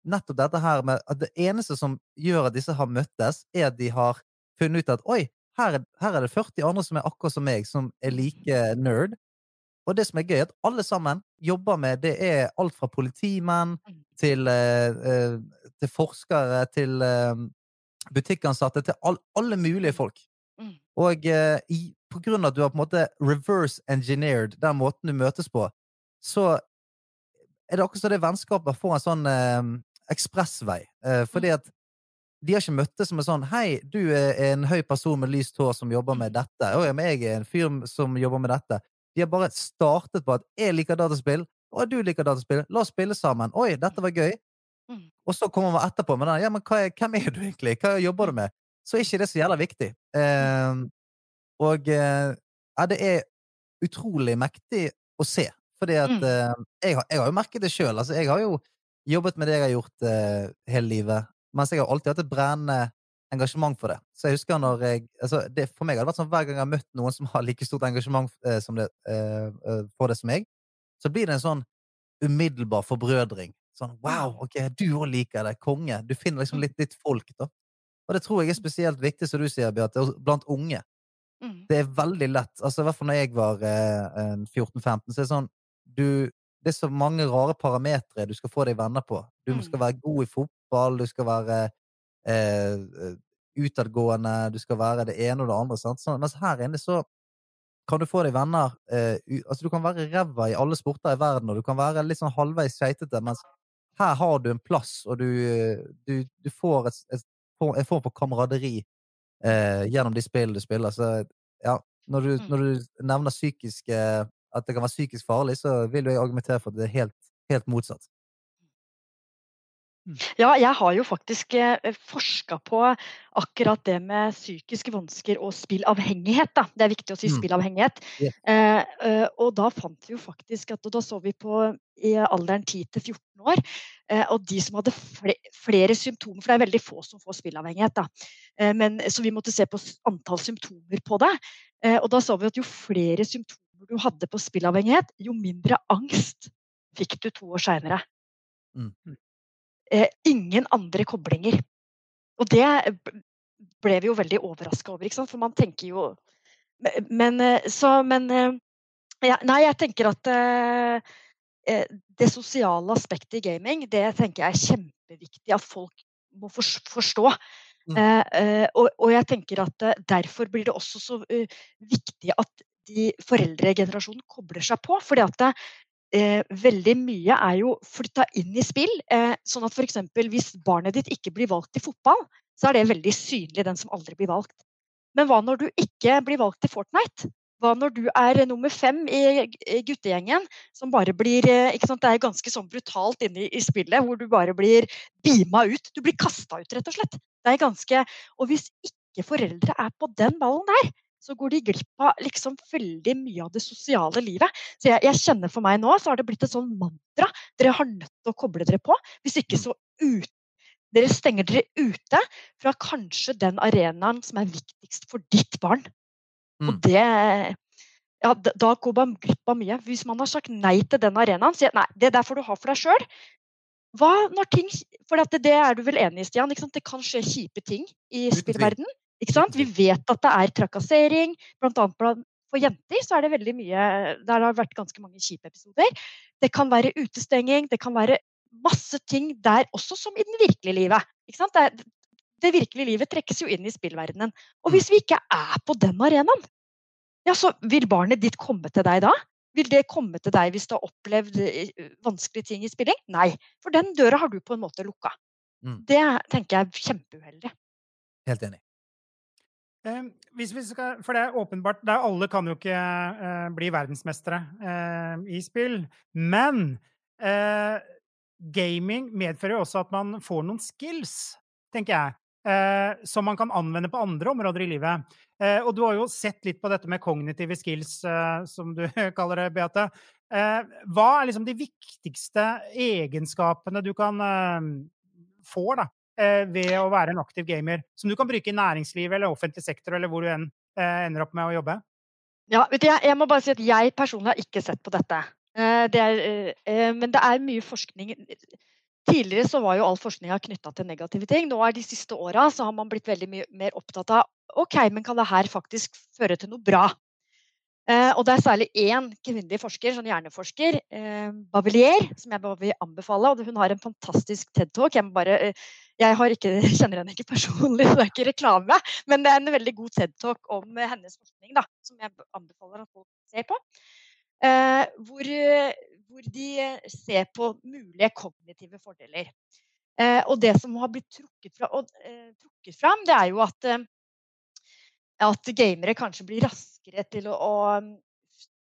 nettopp dette her med at det eneste som gjør at disse har møttes, er at de har funnet ut at oi, her, her, er det 40 andre som er akkurat som meg, som er like nerd. Og det som er gøy, er at alle sammen jobber med det er alt fra politimenn mm. til, eh, til forskere til eh, butikkansatte til all, alle mulige folk. Mm. Og eh, i, på grunn av at du har på en måte reverse engineered den måten du møtes på, så er det akkurat som det vennskapet får en sånn eh, ekspressvei. Eh, fordi mm. at de har ikke møttes som en sånn 'Hei, du er en høy person med lyst hår som jobber med dette.' 'Å ja, men jeg er en fyr som jobber med dette.' De har bare startet på at 'jeg liker dataspill', og 'du liker dataspill', la oss spille sammen'. 'Oi, dette var gøy'. Mm. Og så kommer man etterpå med den 'ja, men er, hvem er du egentlig? Hva jobber du med?' så er ikke det så jævla viktig. Eh, og eh, ja, det er utrolig mektig å se. Fordi at Mm. eh, jeg, har, jeg har jo merket det sjøl. Altså, jeg har jo jobbet med det jeg har gjort eh, hele livet. Mens jeg har alltid hatt et brennende engasjement for det. Så jeg husker når jeg altså, det, For meg har det vært sånn hver gang jeg har møtt noen som har like stort engasjement eh, som det, eh, eh, for det som meg, så blir det en sånn umiddelbar forbrødring. Sånn wow, ok, du òg liker det. Konge. Du finner liksom litt ditt folk, da. Og det tror jeg er spesielt viktig, som du sier, Beate, blant unge. Mm. Det er veldig lett. Altså, I hvert fall når jeg var eh, 14-15, så er det sånn du, Det er så mange rare parametere du skal få deg venner på. Du Mm. skal være god i fotball, du skal være eh, utadgående, du skal være det ene og det andre. Sant? Sånn, mens her inne så kan du få deg venner eh, Altså, du kan være ræva i alle sporter i verden, og du kan være litt sånn halvveis skeitete, mens her har du en plass, og du, du, du får et, et, en form for kameraderi eh, gjennom de spillene du spiller. Så ja, når du, Mm. når du nevner psykisk eh, at det kan være psykisk farlig, så vil jeg argumentere for at det er helt, helt motsatt. Ja, jeg har jo faktisk eh, forska på akkurat det med psykiske vansker og spillavhengighet. Da. Det er viktig å si Mm. spillavhengighet. Mm. Yeah. eh, og da fant vi jo faktisk at og Da så vi på i alderen 10 til 14 år. Eh, og de som hadde flere, flere symptomer, for det er veldig få som får spillavhengighet. Da. Eh, men, så vi måtte se på antall symptomer på det. Eh, og da så vi at jo flere symptomer du hadde på spillavhengighet, jo mindre angst fikk du to år seinere eh, ingen andre koblinger. Og det ble vi jo veldig overraska over, ikke sant? for man tenker jo Men, eh, så Men eh, ja, Nei, jeg tenker at eh, eh, det sosiale aspektet i gaming, det tenker jeg er kjempeviktig at folk må forstå. Mm. Eh, eh, og, og jeg tenker at eh, derfor blir det også så uh, viktig at de foreldregenerasjonen kobler seg på. fordi at det, eh, veldig mye er jo flytta inn i spill. Eh, sånn at f.eks. hvis barnet ditt ikke blir valgt til fotball, så er det veldig synlig, den som aldri blir valgt. Men hva når du ikke blir valgt til Fortnite? Hva når du er nummer fem i guttegjengen, som bare blir eh, ikke sant? Det er ganske sånn brutalt inne i spillet, hvor du bare blir beama ut. Du blir kasta ut, rett og slett. Det er ganske Og hvis ikke foreldre er på den ballen der, så går de glipp av liksom veldig mye av det sosiale livet. Så jeg, jeg kjenner for meg nå, så har det blitt et sånn mantra. Dere har nødt til å koble dere på. Hvis ikke så ut, dere stenger dere ute fra kanskje den arenaen som er viktigst for ditt barn. Og Mm. det ja, Da går man glipp av mye. Hvis man har sagt nei til den arenaen, sier nei, det der får du ha for deg sjøl. Hva når ting For det, det er du vel enig i, Stian? Ikke sant? Det kan skje kjipe ting i spillverdenen? spillverden. Ikke sant? Vi vet at det er trakassering. Blant annet for jenter så er det veldig mye Der har vært ganske mange kjipe episoder. Det kan være utestenging. Det kan være masse ting der også, som i den virkelige livet. Ikke sant? Det, det virkelige livet trekkes jo inn i spillverdenen. Og hvis vi ikke er på den arenaen, ja, så vil barnet ditt komme til deg da? Vil det komme til deg hvis du har opplevd eh, vanskelige ting i spilling? Nei, for den døra har du på en måte lukka. Mm. Det tenker jeg er kjempeuheldig. Helt enig. Eh, vi skal, for det er åpenbart det er, Alle kan jo ikke eh, bli verdensmestere eh, i spill. Men eh, gaming medfører jo også at man får noen skills, tenker jeg. Eh, som man kan anvende på andre områder i livet. Eh, og du har jo sett litt på dette med kognitive skills, eh, som du kaller det, Beate. Hva er liksom de viktigste egenskapene du kan få da, ved å være en aktiv gamer, som du kan bruke i næringslivet eller offentlig sektor, eller hvor du enn eh, ender opp med å jobbe? Ja, du, jeg, jeg må bare si at jeg personlig har ikke sett på dette. Eh, det er, eh, eh, men det er mye forskning Tidligere så var jo all forskninga knytta til negative ting. Nå er de siste åra har man blitt veldig mye mer opptatt av ok, men kan det her faktisk føre til noe bra? Eh, og det er særlig én kvinnelig forsker, sånn hjerneforsker, eh, Bavelier, som jeg vil anbefale. og Hun har en fantastisk TED-talk. Jeg, bare, eh, jeg ikke, kjenner henne ikke personlig, så det er ikke reklame. Men det er en veldig god TED-talk om hennes forskning, da, som jeg anbefaler at folk ser på. Hvor, hvor de ser på mulige kognitive fordeler. Og det som har blitt trukket, fra, og, trukket fram, det er jo at, at gamere kanskje blir raskere til å, å mm,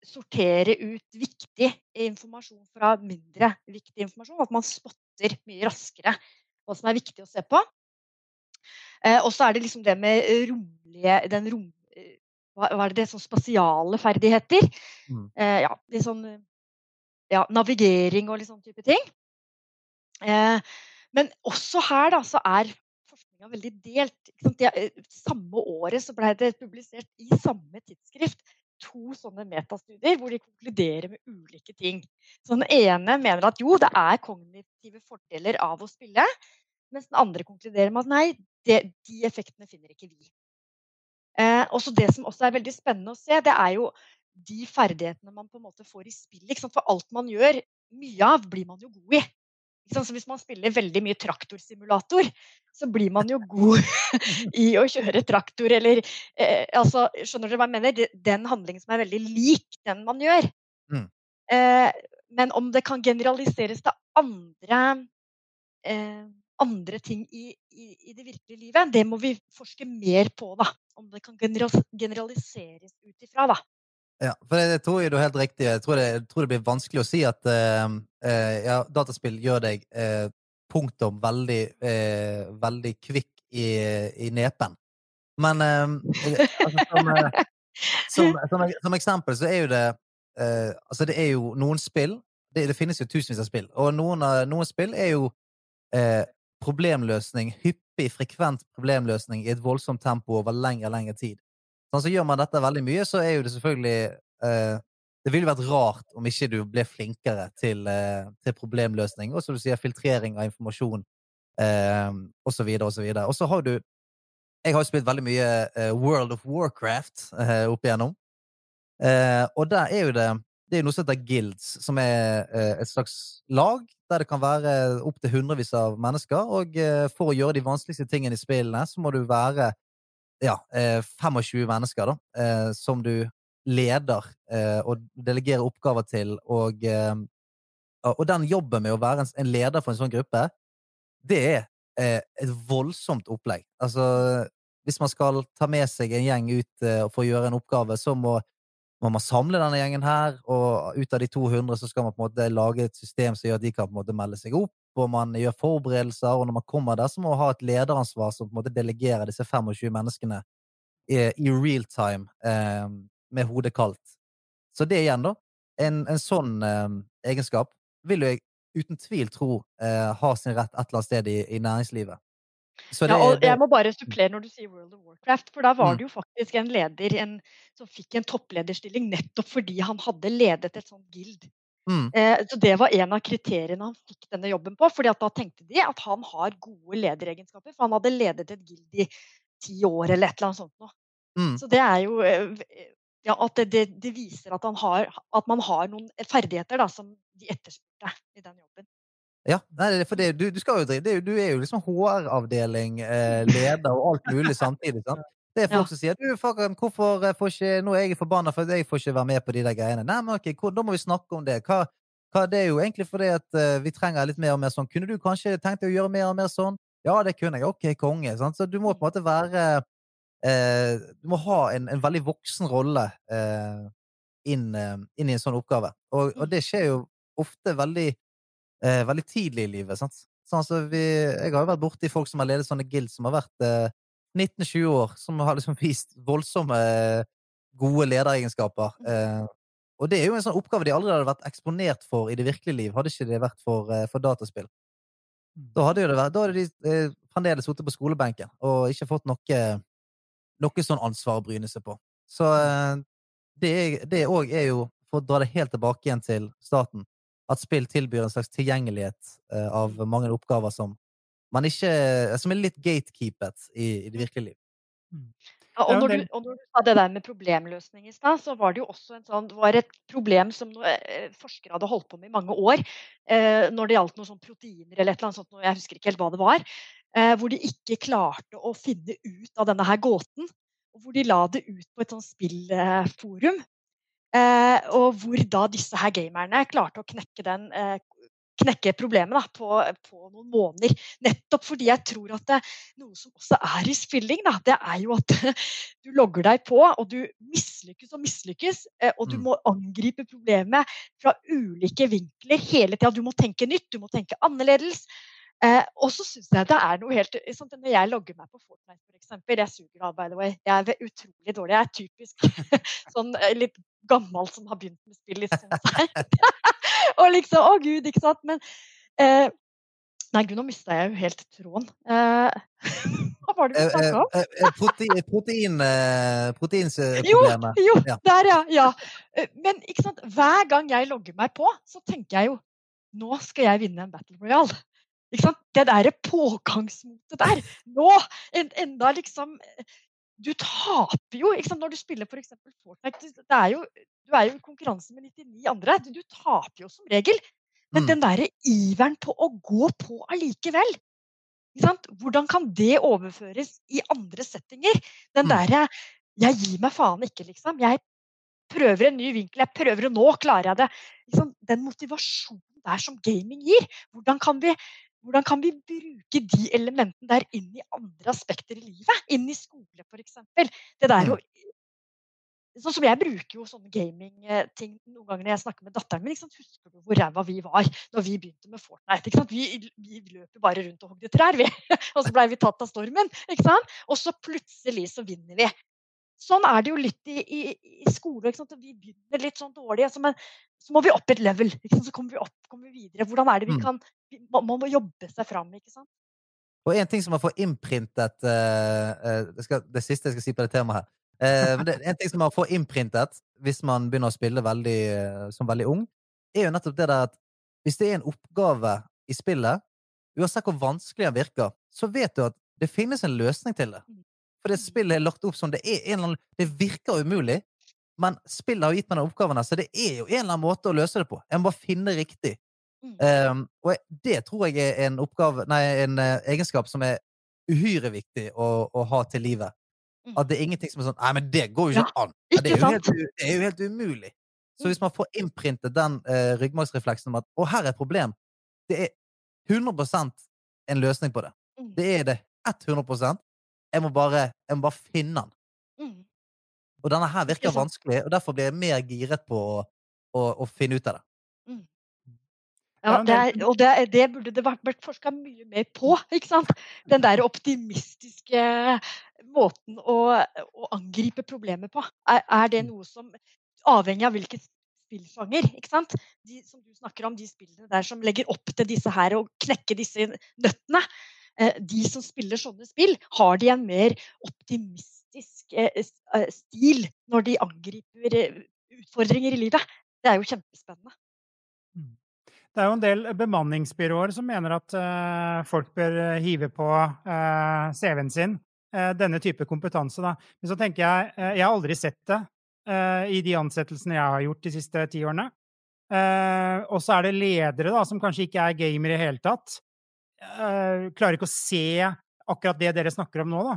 sortere ut viktig informasjon fra mindre viktig informasjon. At man spotter mye raskere hva som er viktig å se på. Eh, og så er det liksom det med romlige den rom, eh, hva, hva er det, sånn spasiale ferdigheter. Mm. Eh, ja, litt sånn ja, navigering og litt sånn type ting. Eh, men også her da, så er forskninga veldig delt. Det, samme året så ble det publisert i samme tidsskrift to sånne metastudier hvor de konkluderer med ulike ting. Så den ene mener at jo, det er kognitive fordeler av å spille. Mens den andre konkluderer med at nei, det, de effektene finner ikke vi. Eh, også det som også er veldig spennende å se, det er jo de ferdighetene man på en måte får i spillet. For alt man gjør, mye av blir man jo god i. Så hvis man spiller veldig mye traktorsimulator, så blir man jo god i å kjøre traktor, eller eh, altså, Skjønner dere hva jeg mener? Den handlingen som er veldig lik den man gjør. Mm. Eh, men om det kan generaliseres til andre eh, andre ting i, i, i, det virkelige livet, det må vi forske mer på. da, Om det kan generaliseres ut ifra. da. Ja, for det tror jeg du er helt riktig. Jeg tror det, jeg tror det blir vanskelig å si at uh, uh, ja, dataspill gjør deg uh, punktum veldig, veldig kvikk i, i, nepen. Men altså, som, som, som, som, eksempel så er jo det Altså, det er jo noen spill det, det finnes jo tusenvis av spill, og noen, noen spill er jo problemløsning, hyppig, frekvent problemløsning i et voldsomt tempo over lengre lengre tid. Sånn, så gjør man dette veldig mye, så er jo det selvfølgelig eh, Det ville vært rart om ikke du ble flinkere til, eh, til problemløsning, og som du sier, filtrering av informasjon, eh, og så videre og så videre. Og så har du Jeg har jo spilt veldig mye eh, World of Warcraft eh, opp igjennom, eh, og der er jo det det er noe som heter guilds, som er et slags lag der det kan være opptil hundrevis av mennesker. Og for å gjøre de vanskeligste tingene i spillene, så må du være ja, 25 eh, mennesker, da, eh, som du leder eh, og delegerer oppgaver til, og, og den jobben med å være en leder for en sånn gruppe, det er et voldsomt opplegg. Altså, hvis man skal ta med seg en gjeng ut for å gjøre en oppgave, så må, må man samle denne gjengen her, og ut av de 200 så skal man på en måte lage et system som gjør at de kan på en måte melde seg opp, og man gjør forberedelser, og når man kommer der, så må man ha et lederansvar som på en måte delegerer disse 25 menneskene i, i real time eh, med hodet kaldt. Så det igjen, da. En, en sånn eh, egenskap vil jeg uten tvil tro eh, har sin rett et eller annet sted i, i næringslivet. Det, ja, og jeg må bare supplere når du sier World of Warcraft, for da var mm. det jo faktisk en leder en, som fikk en topplederstilling nettopp fordi han hadde ledet et sånt guild Mm. Eh, så Det var en av kriteriene han fikk denne jobben på. fordi da tenkte de at han har gode lederegenskaper. For han hadde ledet et guild i ti år eller et eller annet sånt noe. Mm. Så det er jo eh, ja, at det, det, det, viser at, har, at, man har noen ferdigheter da, som de etterspurte i den jobben. Ja, nei, for det, du, du, skal jo drive, du er jo liksom HR-avdeling, eh, leder og alt mulig samtidig. sant? Det er folk ja. som sier du, fuck, hvorfor får ikke, nå er jeg forbanna for jeg får ikke være med på de der greiene. Nei, men ok, Da må vi snakke om det. Hva, hva, det er jo egentlig fordi at uh, vi trenger litt mer og mer sånn. Kunne du kanskje tenkt deg å gjøre mer og mer sånn? Ja, det kunne jeg. Ok, konge. Sant? Så du må på en måte være uh, Du må ha en, en veldig voksen rolle uh, inn, inn, i en sånn oppgave. Og, og det skjer jo ofte veldig, veldig tidlig i livet. Sant? Sånn, altså, vi, jeg har jo vært borti folk som har ledet sånne guild som har vært 19-20 år, som har liksom vist voldsomme gode lederegenskaper. Eh, og det er jo en sånn oppgave de aldri hadde vært eksponert for i det virkelige liv, hadde ikke det vært for, eh, for dataspill. Mm. Da hadde, vært, da hadde de eh, fremdeles sittet på skolebenken og ikke fått noe, noe sånn ansvar å bryne seg på. Så eh, det òg er, jo, for å dra det helt tilbake igjen til staten, at spill tilbyr en slags tilgjengelighet av mange oppgaver som man ikke Som er litt gatekeepet i, i det virkelige liv. Mm. Ja, og, når du, og, når du, sa det der med problemløsning i stad, så var det jo også en sånn, det var et problem som noe, eh, forskere hadde holdt på med i mange år. Eh, når det gjaldt noen sånn proteiner eller et eller annet sånt, jeg husker ikke helt hva det var. Eh, hvor de ikke klarte å finne ut av denne her gåten. Og hvor de la det ut på et sånt spillforum. Eh, og hvor da disse her gamerne klarte å knekke den eh, knekke problemet da, på, på, noen måneder. Nettopp fordi jeg tror at det, noe som også er i spilling, da, det er jo at du logger deg på, og du mislykkes og mislykkes. Eh, og du mm. må angripe problemet fra ulike vinkler hele tida. Du må tenke nytt, du må tenke annerledes. Eh, og så syns jeg det er noe helt sånn, Når jeg logger meg på Fortnite, f.eks. Jeg suger av, by the way. Jeg er utrolig dårlig. Jeg er typisk sånn eh, litt gammel som har begynt med spill litt sånn. og liksom Å, gud, ikke sant. Men eh, Nei, gud, nå mista jeg jo helt tråden. Eh, hva var det vi snakka om? Eh, eh, eh, protein, protein, eh, proteinproblemet. Jo, jo Ja. der, ja. ja. Eh, Men ikke sant? hver gang jeg logger meg på, så tenker jeg jo nå skal jeg vinne en Battle Royale. Det derre pågangsmotet der. Nå! En, enda liksom Du taper jo når du spiller f.eks. Fortnite. Det er jo, du er jo i konkurranse med 99 andre. Du, du taper jo som regel. Men Mm. den derre iveren på å gå på allikevel? Hvordan kan det overføres i andre settinger? Den Mm. derre 'jeg gir meg faen ikke', liksom. Jeg prøver en ny vinkel. Jeg prøver, å nå klarer jeg det. Den motivasjonen der som gaming gir. Hvordan kan vi, hvordan kan vi bruke de elementene der inn i andre aspekter i livet? Inn i skole, f.eks. Det der å Sånn som jeg bruker jo sånne gamingting noen ganger når jeg snakker med datteren min. Husker du hvor ræva vi var når vi begynte med Fortnite? Ikke sant? Vi, vi løp jo bare rundt og hogde trær, vi. og så blei vi tatt av stormen. Ikke sant? Og så plutselig så vinner vi. Sånn er det jo litt i, i, i skole. Vi begynner litt sånn dårlig, altså, men så må vi opp et level. Så kommer vi opp, kommer vi videre. Hvordan er det vi Mm. kan Man må jobbe seg fram, ikke sant? Og en ting som man får innprintet uh, uh, det, skal, det siste jeg skal si på det temaet her. uh, men det, en ting som man får innprintet hvis man begynner å spille veldig, som veldig ung, er jo nettopp det der at hvis det er en oppgave i spillet, uansett hvor vanskelig den virker, så vet du at det finnes en løsning til det. Mm. For det spillet er lagt opp som det er en eller annen Det virker umulig, men spillet har gitt meg den oppgaven, så det er jo en eller annen måte å løse det på. Jeg må bare finne riktig. Mm. Um, og det tror jeg er en oppgave Nei, en uh, egenskap som er uhyre viktig å, å ha til livet. Mm. At det er ingenting som er sånn Nei, men det går jo ikke an! Ja, det, er jo helt, det er jo helt umulig. Så hvis man får innprintet den uh, ryggmargsrefleksen om at å, her er et problem, det er 100% en løsning på det. Mm. Det er det 100 Jeg må bare, jeg må bare finne den. Mm. Og denne her virker vanskelig, og derfor blir jeg mer giret på å, å, å finne ut av det. Ja, Ja, det er, og det, det burde det vært, vært forska mye mer på. ikke sant? Den der optimistiske måten å, å angripe problemet på. Er, er det noe som Avhengig av hvilken spillsjanger. ikke sant? De som du snakker om, de spillene der som legger opp til disse her og knekker disse nøttene. Eh, De som spiller sånne spill, har de en mer optimistisk eh, eh, stil når de angriper utfordringer i livet. Det er jo kjempespennende. Det er jo en del bemanningsbyråer som mener at folk bør hive på CV-en sin denne type kompetanse. Da. Men så tenker jeg Jeg har aldri sett det i de ansettelsene jeg har gjort de siste ti årene. Og så er det ledere da, som kanskje ikke er gamere i hele tatt. Eh, klarer ikke å se akkurat det dere snakker om nå, da.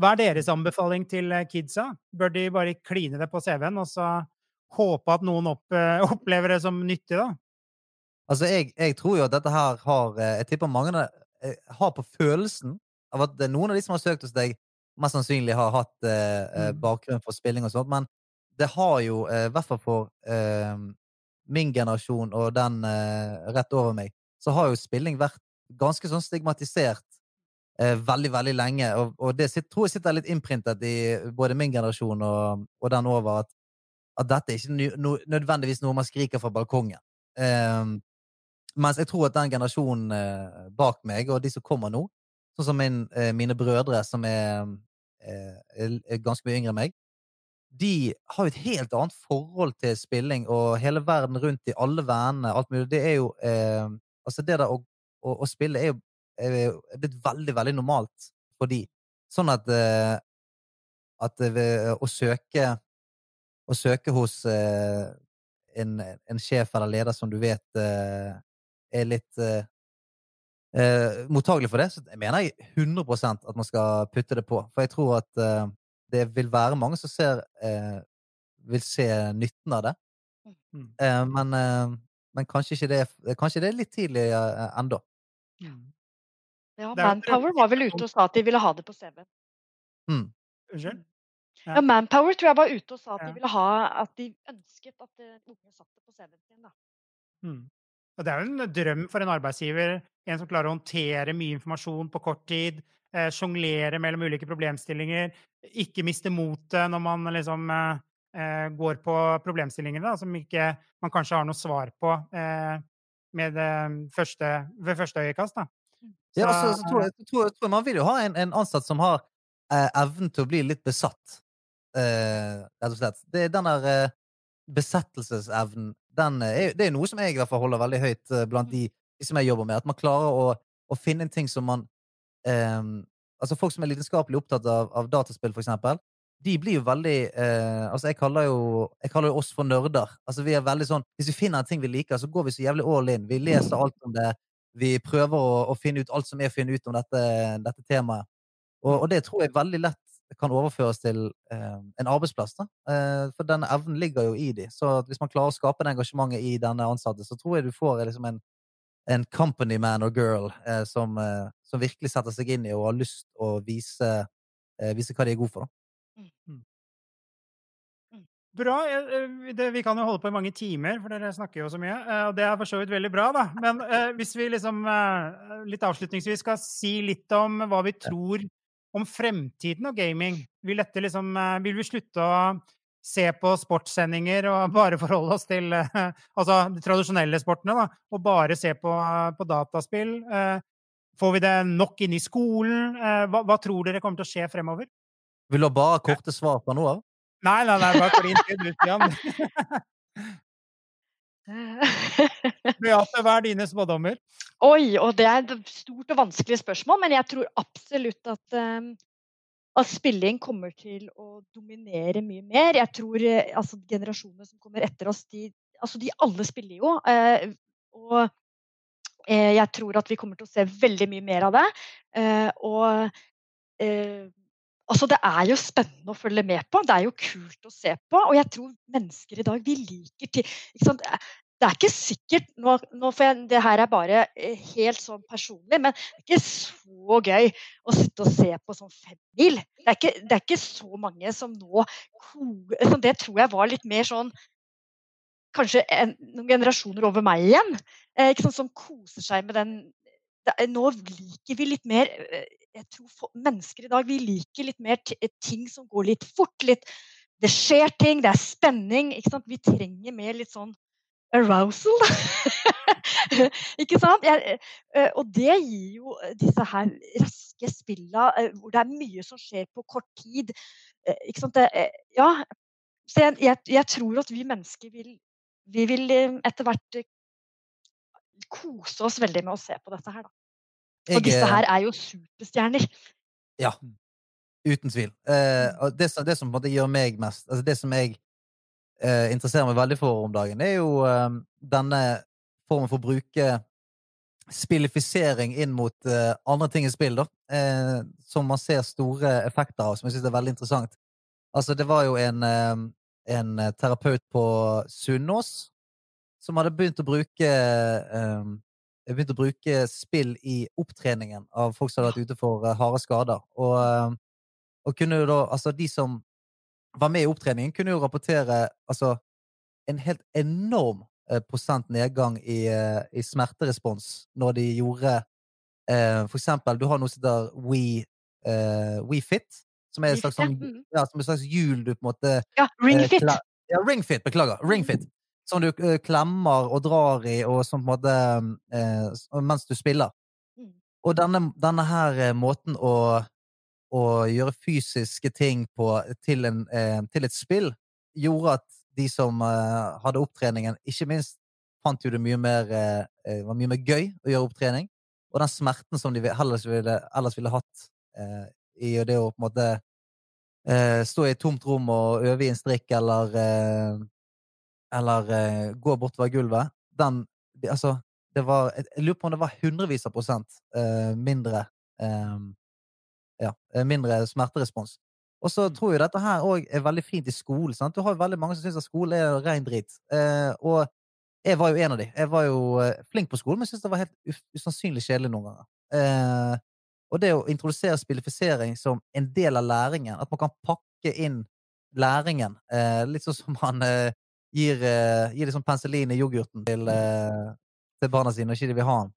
Hva er deres anbefaling til eh, kidsa? Bør de bare kline det på CV-en og så håpe at noen opp, uh, opplever det som nyttig, da? Altså, jeg, jeg tror jo at dette her har eh, Jeg tipper mange eh, har på følelsen av at noen av de som har søkt hos deg, mest sannsynlig har hatt eh, eh, Mm. bakgrunn for spilling og sånt, men det har jo, eh, i hvert fall for eh, min generasjon og den eh, rett over meg, så har jo spilling vært ganske sånn stigmatisert eh, veldig, veldig lenge. Og, og det sitter, tror jeg sitter litt innprintet i både min generasjon og, og den over, at, at dette er ikke no, nødvendigvis noe man skriker fra balkongen. Eh, mens jeg tror at den generasjonen eh, bak meg, og de som kommer nå, sånn som min, eh, mine brødre, som eh, er er ganske mye yngre enn meg, de har jo et helt annet forhold til spilling, og hele verden rundt i alle vennene, alt mulig. Det er jo eh, Altså, det der å, å, og spille er jo er blitt veldig, veldig normalt for de. Sånn at eh, at eh, å søke å søke hos eh, en, en sjef eller leder som du vet er litt eh, mottagelig for det, så jeg mener jeg 100% at man skal putte det på. For jeg tror at eh, det vil være mange som ser eh, vil se nytten av det. Mm. Eh, men, men kanskje ikke det Kanskje det er litt tidlig eh, ennå. Ja, er jo Manpower var vel ute og sa at de ville ha det på CV-en. Unnskyld? Ja. Ja, Manpower tror jeg var ute og sa at de ville ha at de ønsket at noen unge satt det på CV-en sin. da. Mm. Og det er jo en drøm for en arbeidsgiver. En som klarer å håndtere mye informasjon på kort tid. Eh, Sjonglere mellom ulike problemstillinger. Ikke miste motet når man liksom eh, eh går på problemstillingene da, som ikke man kanskje har noe svar på eh, med første, ved første øyekast. Da. Så, ja, altså, så tror, jeg, tror, tror, Man vil jo ha en, en ansatt som har eh, evnen til å bli litt besatt, eh, rett og slett. Det den der eh, besettelsesevnen den er, Det er noe som jeg i hvert fall holder veldig høyt eh, blant de, de, som jeg jobber med. At man klarer å, å finne en ting som man eh, Altså folk som er lidenskapelig opptatt av, av dataspill, for eksempel. De blir jo veldig eh, Altså, jeg kaller, jo, jeg kaller jo oss for nerder. Altså, vi er veldig sånn Hvis vi finner en ting vi liker, så går vi så jævlig all in. Vi leser alt om det vi prøver å, å, finne ut alt som er å finne ut om dette, dette temaet. Og, og, det tror jeg veldig lett kan overføres til eh, en arbeidsplass. Da. Eh, for denne evnen ligger jo i de. Så hvis man klarer å skape det engasjementet i denne ansatte, så tror jeg du får liksom en, en company man og girl eh, som, eh, som, virkelig setter seg inn i og har lyst å vise, eh, vise hva de er gode for. Da. Mm. mm. Bra. Det, vi kan jo holde på i mange timer, for dere snakker jo så mye. Eh, og det er for så vidt veldig bra, da. Men eh, hvis vi liksom eh, litt avslutningsvis skal si litt om hva vi tror om fremtiden av gaming, vil, dette liksom, vil vi slutte å se på sportssendinger og bare forholde oss til altså de tradisjonelle sportene, da, og bare se på, på dataspill? Får vi det nok inn i skolen? Hva, hva tror dere kommer til å skje fremover? Vil du ha bare korte svar på noe? Nei, nei, nei, bare klin til, du, Stian. Beate, hva er dine spådommer? Oi, og det er et stort og vanskelig spørsmål, men jeg tror absolutt at, um, at spilling kommer til å dominere mye mer. Jeg tror uh, altså, generasjonene som kommer etter oss, de, altså, de alle spiller jo. Uh, og uh, jeg tror at vi kommer til å se veldig mye mer av det. og Altså, det er jo spennende å følge med på. Det er jo kult å se på. Og jeg tror mennesker i dag vi liker til Det er ikke sikkert nå, nå jeg, Det her er bare eh, helt sånn personlig, men det er ikke så gøy å sitte og se på sånn femmil. Det, er ikke, det er ikke så mange som nå Det tror jeg var litt mer sånn Kanskje en, noen generasjoner over meg igjen. Eh, sånn, som koser seg med den det, Nå liker vi litt mer eh, jeg tror mennesker i dag vi liker litt mer ting som går litt fort. Litt, det skjer ting, det er spenning. Vi trenger mer litt sånn arousal. ikke sant? Jeg, eh, og det gir jo disse her raske spilla eh, hvor det er mye som skjer på kort tid. Eh, ikke sant? Det, ja, så jeg, jeg, jeg, tror at vi mennesker vil, vi vil etter hvert kose oss veldig med å se på dette her. Da. Jeg, disse her er jo superstjerner. Ja. Uten tvil. Eh, mm. og det, det, som på en måte gjør meg mest altså Det som jeg eh, interesserer meg veldig for om dagen, er jo eh, denne formen for å bruke spillifisering inn mot eh, andre ting i spill, da. Eh, som man ser store effekter av, som jeg syns er veldig interessant. Altså, det var jo en, eh, en terapeut på Sunnaas som hadde begynt å bruke jeg begynte å bruke spill i opptreningen av folk som hadde vært ute for uh, harde skader. Og, uh, og, kunne jo da Altså, de som var med i opptreningen, kunne jo rapportere altså en helt enorm uh, prosent nedgang i, i, smerterespons når de gjorde For eksempel, du har noe som heter We, WeFit, som er et slags, sånn, mm. ja, som et slags hjul du på en måte Ja, RingFit. ja, RingFit, beklager. RingFit som du uh, klemmer og drar i, og som på en måte uh, Mens du spiller. Mm. Og denne, denne her uh, måten å, å, gjøre fysiske ting på til, en, til, et spill, gjorde at de som hadde opptreningen, ikke minst fant jo det mye mer, var mye mer gøy å gjøre opptrening. Og den smerten som de ellers ville, ellers ville hatt i det å på en måte stå i et tomt rom og øve i en strikk eller eller uh, gå bortover gulvet, den Altså, det var Jeg lurer på om det var hundrevis av prosent uh, mindre Ja, eh, mindre smerterespons. Og så mm. tror jeg dette her òg er veldig fint i skolen. Sant? Du har jo veldig mange som syns at skole er rein drit. Uh, og jeg var jo en av de. Jeg var jo flink på skolen, men syntes det var helt usannsynlig kjedelig noen ganger. Uh, og det å introdusere spillifisering som en del av læringen, at man kan pakke inn læringen, litt sånn som man gir, uh, gir liksom penicillin i yoghurten til, uh, til barna sine, og ikke de vil ha den,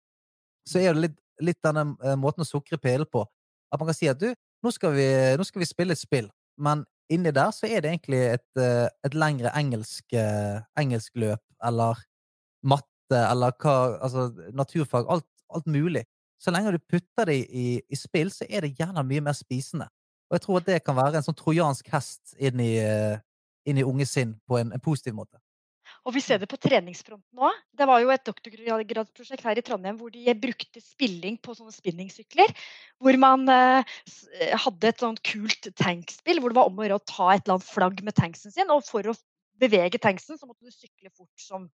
så er det litt, litt denne uh, måten å sukre pillen på. At man kan si at du, nå skal vi, nå skal vi spille et spill, men inni der så er det egentlig et, et lengre engelsk, eh, engelsk løp, eller matte, eller hva Altså naturfag. Alt, alt mulig. Så lenge du putter det i, i, spill, så er det gjerne mye mer spisende. Og jeg tror at det kan være en sånn trojansk hest inn i, inn i unge sinn på en, en positiv måte. Og vi ser det på treningsfronten òg. Det var jo et doktorgradsprosjekt her i Trondheim hvor de brukte spilling på sånne spinningsykler. Hvor man eh, hadde et sånt kult tankspill hvor det var om å gjøre å ta et eller annet flagg med tanksen sin. Og for å bevege tanksen så måtte du sykle fort som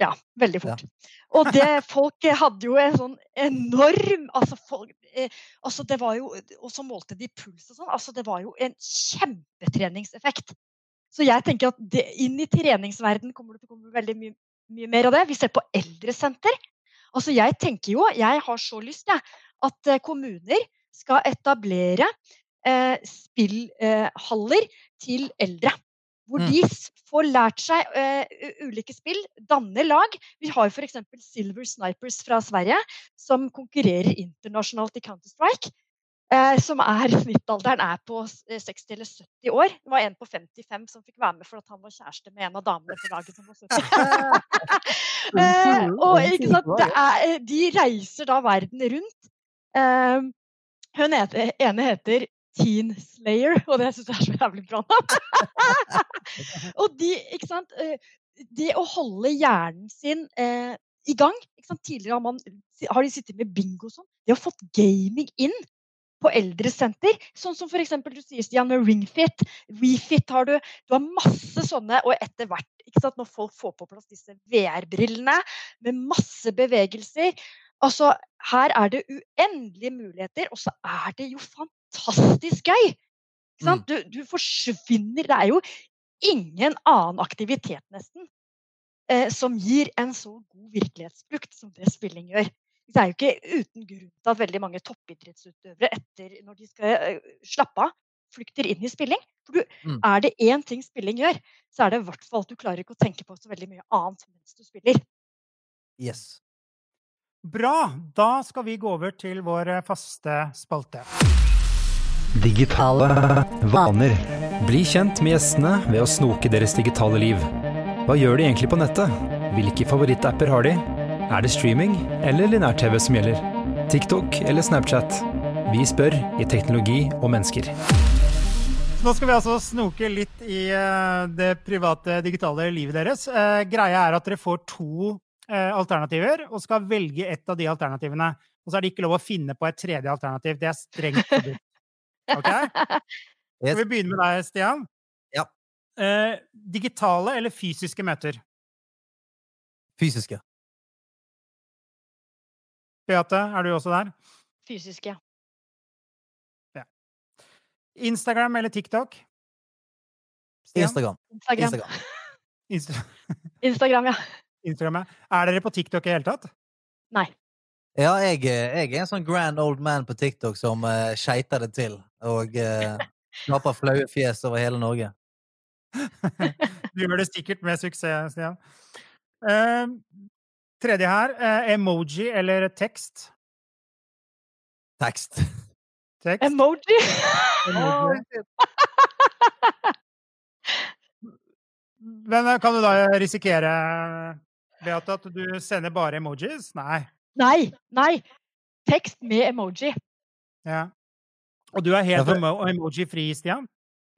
ja, veldig fort. Ja. Og det folk hadde jo en sånn enorm altså, folk, eh, altså det var jo, Og så målte de puls og sånn. altså Det var jo en kjempetreningseffekt. Så jeg tenker at det, inn i treningsverden kommer det til å komme veldig mye, mye mer av det. Vi ser på eldresenter. Altså jeg tenker jo, jeg har så lyst jeg, at eh, kommuner skal etablere eh, spillhaller eh, til eldre. Hvor mm. de får lært seg eh, ulike spill, danner lag. Vi har f.eks. Silver Snipers fra Sverige, som konkurrerer internasjonalt i Counter-Strike. Uh, som er Snittalderen er på 60 eh, eller 70 år. Det var en på 55 som fikk være med fordi han var kjæreste med en av damene på laget som var 70. uh, og ikke sant, er, de reiser da verden rundt. hun ene heter Teen Slayer, og det syns jeg er så jævlig bra navn. og de, ikke sant eh, Det å holde hjernen sin eh, i gang Tidligere har, man, har, de sittet med bingo og sånn. De har fått gaming inn på eldresenter. Sånn som f.eks. du sier, Stian, med Ringfit. WeFit har du. Du har masse sånne. Og etter hvert, når folk får på plass disse VR-brillene med masse bevegelser Altså, her er det uendelige muligheter, og så er det jo fantastisk gøy! Mm. Du, du, forsvinner Det er jo ingen annen aktivitet, nesten, eh, som gir en så god virkelighetsbrukt som det spilling gjør. Det er jo ikke uten grunn til at veldig mange toppidrettsutøvere etter når de skal uh, slappe av, flykter inn i spilling. For du, mm. Er det én ting spilling gjør, så er det i hvert fall at du klarer ikke å tenke på så veldig mye annet mens du spiller. Yes. Bra! Da skal vi gå over til vår eh, faste spalte. Digitale vaner. Bli kjent med gjestene ved å snoke deres digitale liv. Hva gjør de egentlig på nettet? Hvilke favorittapper har de? Er det streaming eller linær-TV som gjelder? TikTok eller Snapchat? Vi spør i Teknologi og mennesker. Nå skal vi altså snoke litt i uh, det private digitale livet deres. Uh, greia er at dere får to Eh, alternativer og skal velge ett av de alternativene. Og så er det ikke lov å finne på et tredje alternativ. Det er strengt forbudt. OK? Skal vi begynne med deg, Stian? Ja. Eh, digitale eller fysiske møter? Fysiske. Beate, er du også der? Fysisk, Ja. Instagram eller TikTok? Stian? Instagram. Instagram. Instagram. Instagram, ja. Instagram. Er dere på TikTok i hele tatt? Nei. Ja, jeg, eh, jeg, er en sånn grand old man på TikTok som uh, skeiter det til. Og uh, skaper flaue fjes over hele Norge. du gjør det sikkert med suksess, Stian. Uh, tredje her. Uh, emoji eller tekst? Tekst. tekst. Emoji! emoji. Men kan du da risikere Beate, at du sender bare emojis? Nei. Nei. Nei. Tekst med emoji. Ja. Og du er helt ja, emoji-fri, Stian?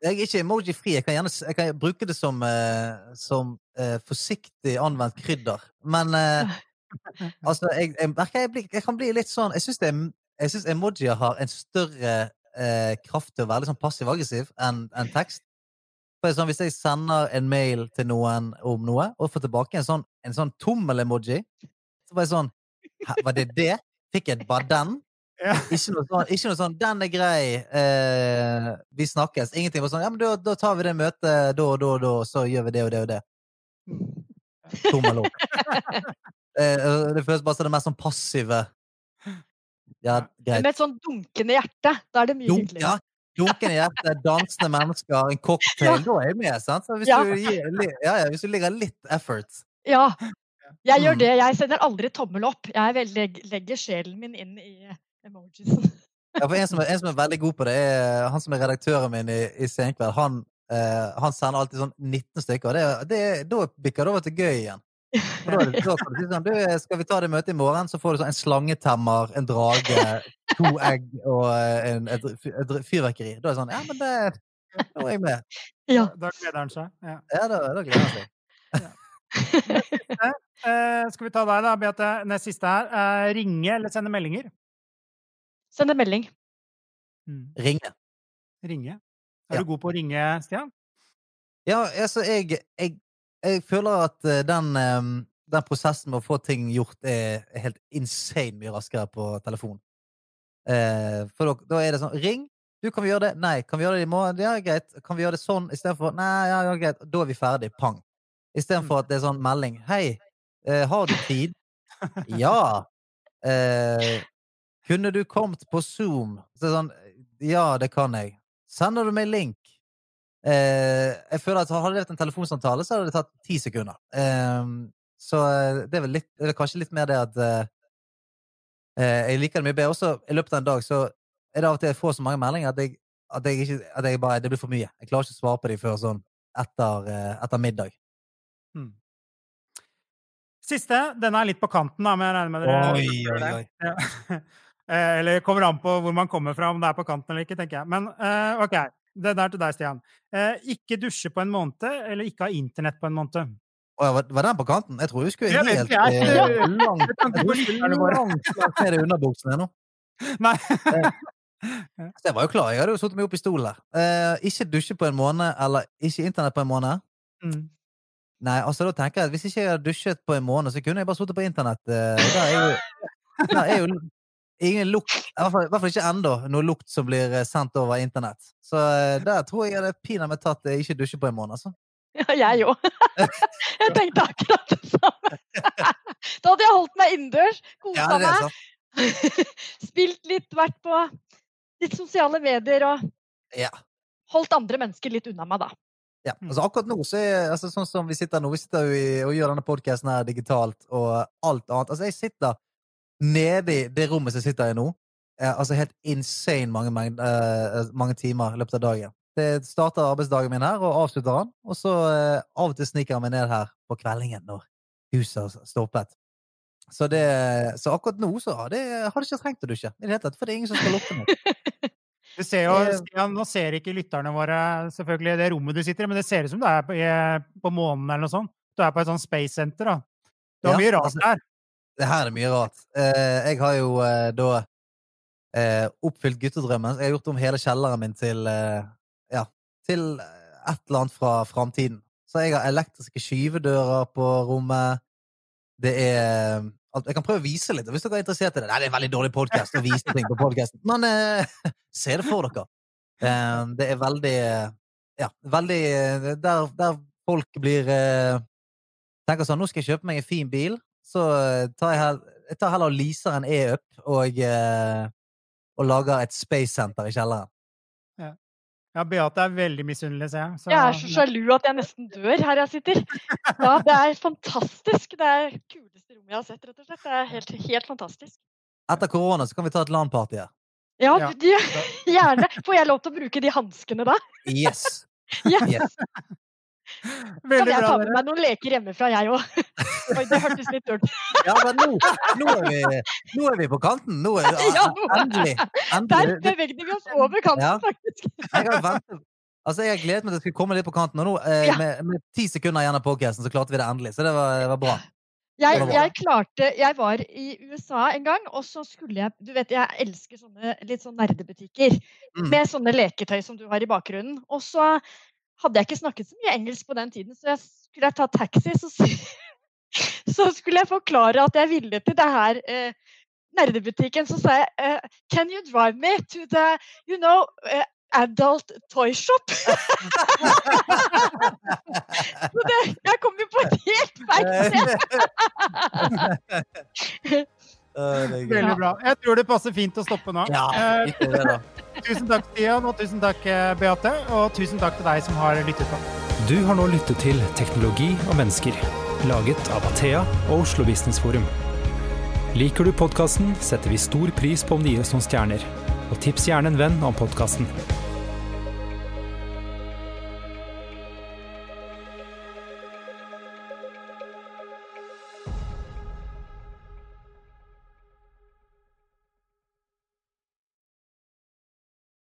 Jeg er ikke emoji-fri. Jeg kan gjerne jeg kan bruke det som, uh, som uh, forsiktig anvendt krydder. Men uh, altså, jeg, jeg, merker jeg, blir, jeg, kan bli litt sånn Jeg syns emojier har en større kraft til å være litt sånn passiv-aggressiv enn en tekst. Sånn, hvis jeg sender en mail til noen om noe, og får tilbake en sånn, en sånn tommel-emoji, så var jeg sånn Var det det? Fikk jeg bare den? Ikke, noe sånn, ikke, noe sånn 'Den er grei. Eh, vi snakkes.' Ingenting var sånn 'Ja, men da, da, tar vi det møtet da og da og da, og så gjør vi det og det og det'. Tommel opp. eh, det føles bare som det mest sånn passive. Ja, greit. Med et sånn dunkende hjerte. Da er det mye Dunk, hyggeligere. Ja, Dunkende hjerte, dansende mennesker, en cocktail. Ja. Da er jeg med. sant? Hvis, ja. Du gir, ja, hvis, du legger litt effort. Ja. Jeg gjør Mm. det. Jeg sender aldri tommel opp. Jeg legger sjelen min inn i emojisen. Ja, for en som, er, en som er veldig god på det, er han som er redaktøren min i, i Senkveld. Han, eh, han sender alltid sånn 19 stykker. Det, det, da bikker det over til gøy igjen. Da, er det, da kan du si sånn, du, skal vi ta det møtet i morgen, så får du sånn en slangetemmer, en drage, to egg og eh, en, et, et fyrverkeri. Da er det sånn Ja, men det, nå er jeg med. Ja. Da gleder han seg. Ja. Ja, da, da gleder han seg. Eh, skal vi ta deg, da, Beate? Nest siste her. Eh, ringe eller sende meldinger? Send en melding. Ringe. Ringe. Er Ja. du god på å ringe, Stian? Ja, altså, jeg, jeg, jeg føler at eh, den, eh, den prosessen med å få ting gjort er helt insane mye raskere på telefon. Eh, for da, da er det sånn Ring! Du, kan vi gjøre det? Nei. Kan vi gjøre det i morgen? Ja, greit. Kan vi gjøre det sånn istedenfor? Nei, ja, ja, greit. Da er vi ferdig. Pang. Istedenfor at det er sånn melding. Hei, eh, har du tid? Ja. Eh, kunne du kommet på Zoom? Så er det sånn Ja, det kan jeg. Sender du meg link? Eh, jeg føler at Hadde det vært en telefonsamtale, så hadde det tatt ti sekunder. Eh, så det er vel litt, det er kanskje litt mer det at eh, eh, jeg liker det mye bedre. Også i løpet av en dag så er det av og til jeg får så mange meldinger at, jeg, at, jeg ikke, at jeg bare, det blir for mye. Jeg klarer ikke å svare på dem før sånn etter, eh, etter middag. Hmm. Siste. Den er litt på kanten, da, men jeg regner med dere Oi, oi, oi. Ja. Eh, Eller kommer an på hvor man kommer fra, om det er på kanten eller ikke, tenker jeg. Men eh, OK. Det er til deg, Stian. Eh, ikke dusje på en måned, eller ikke ha internett på en måned. Oh, var, var den på kanten? Jeg tror vi skulle helt eh, kan ikke langt, langt ned i underbuksene nå. Nei. Så jeg var jo klar. Jeg hadde jo satt meg opp i stolen der. Eh, ikke dusje på en måned, eller ikke internett på en måned. Mm. Nei, altså da tenker jeg at Hvis ikke jeg hadde dusjet på en måned, så kunne jeg bare sittet på internett. eh, Der er jo, der er jo ingen lukt, i hvert fall, ikke ennå, noe lukt som blir eh, sendt over internett. Så eh, der tror jeg jeg hadde pinadø tatt eh, ikke dusje på en måned. Altså. Ja, jeg òg. Jeg tenkte akkurat det samme. Da hadde jeg holdt meg innendørs, kosa Ja, meg, spilt litt, vært på litt sosiale medier og Ja. holdt andre mennesker litt unna meg, da. Ja, altså akkurat nå så er altså, sånn som vi sitter nå, vi sitter jo i, og gjør denne podcasten her digitalt og alt annet. Altså jeg sitter nede i det rommet som jeg sitter i nå, eh, altså helt insane mange, mengd- eh, mange timer i løpet av dagen. Det starter arbeidsdagen min her og avslutter den, og så eh, av og til sniker jeg meg ned her på kveldingen når huset har stoppet. Så, det, så akkurat nå så har det, har det ikke trengt å dusje i det hele tatt, for det er ingen som skal lukke meg. Du ser jo, Eh, nå ser ikke lytterne våre selvfølgelig det rommet du sitter i, men det ser ut som du er på, på månen eller noe sånt. Du er på et sånt space center, da. Du har Ja, mye rart altså- der. Det her er mye rart. Eh, jeg har jo eh, da eh, oppfylt guttedrømmen. Jeg har gjort om hele kjelleren min til ja, til et eller annet fra framtiden. Så jeg har elektriske skyvedører på rommet. Det er Jeg kan prøve å vise litt, hvis dere er interessert i det. Nei, det er en veldig dårlig podkast å vise ting på podkasten, men eh, se det for dere. Eh, det er veldig Ja, veldig Der, der folk blir eh, Tenker sånn, nå skal jeg kjøpe meg en fin bil, så eh, tar jeg, hell, jeg tar heller og leaser en e-up og, eh, og lager et space center i kjelleren. Ja, Beate er veldig misunnelig, ser jeg. Så- Jeg er så sjalu at jeg nesten dør her jeg sitter. Ja, det er fantastisk. Det er det kuleste rommet jeg har sett, rett og slett. Det er helt, helt fantastisk. Etter korona så kan vi ta et LAN-party her. Ja, Ja. De, gjerne. Får jeg lov til å bruke de hanskene da? Yes! Ja. yes. Kan jeg bra, ta med meg noen leker hjemmefra, jeg òg? Oi, det hørtes litt dølt Ja, men nå, nå, er vi, nå er vi på kanten. Nå er, Ja, nå- endelig. Der bevegde vi oss over kanten, Ja. faktisk. Jeg har ventet Altså, jeg gledet meg til å skulle komme litt på kanten, og nå, eh, Ja. med, med ti sekunder igjen av podkasten, så klarte vi det endelig. Så det var, det var bra. Jeg, jeg klarte Jeg var i USA en gang, og så skulle jeg Du vet, jeg elsker sånne litt sånn nerdebutikker Mm. med sånne leketøy som du har i bakgrunnen. Og så hadde jeg ikke snakket så mye engelsk på den tiden, så jeg skulle jeg ta taxi, så, så skulle jeg forklare at jeg ville til det her eh, nerdebutikken. Så sa jeg eh, Can you drive me to the, you know, eh, adult toy shop? så det, jeg kom jo på et helt feil sted. Er. Veldig bra. Jeg tror det passer fint å stoppe nå. Ja, ikke det, da. Tusen takk, Stian, og tusen takk, eh, Beate. Og tusen takk til deg som har lyttet på. Du har nå lyttet til Teknologi og mennesker. laget av Athea og Oslo Business Forum. Liker du podkasten, setter vi stor pris på om du gir oss noen stjerner. Og tips gjerne en venn om podkasten.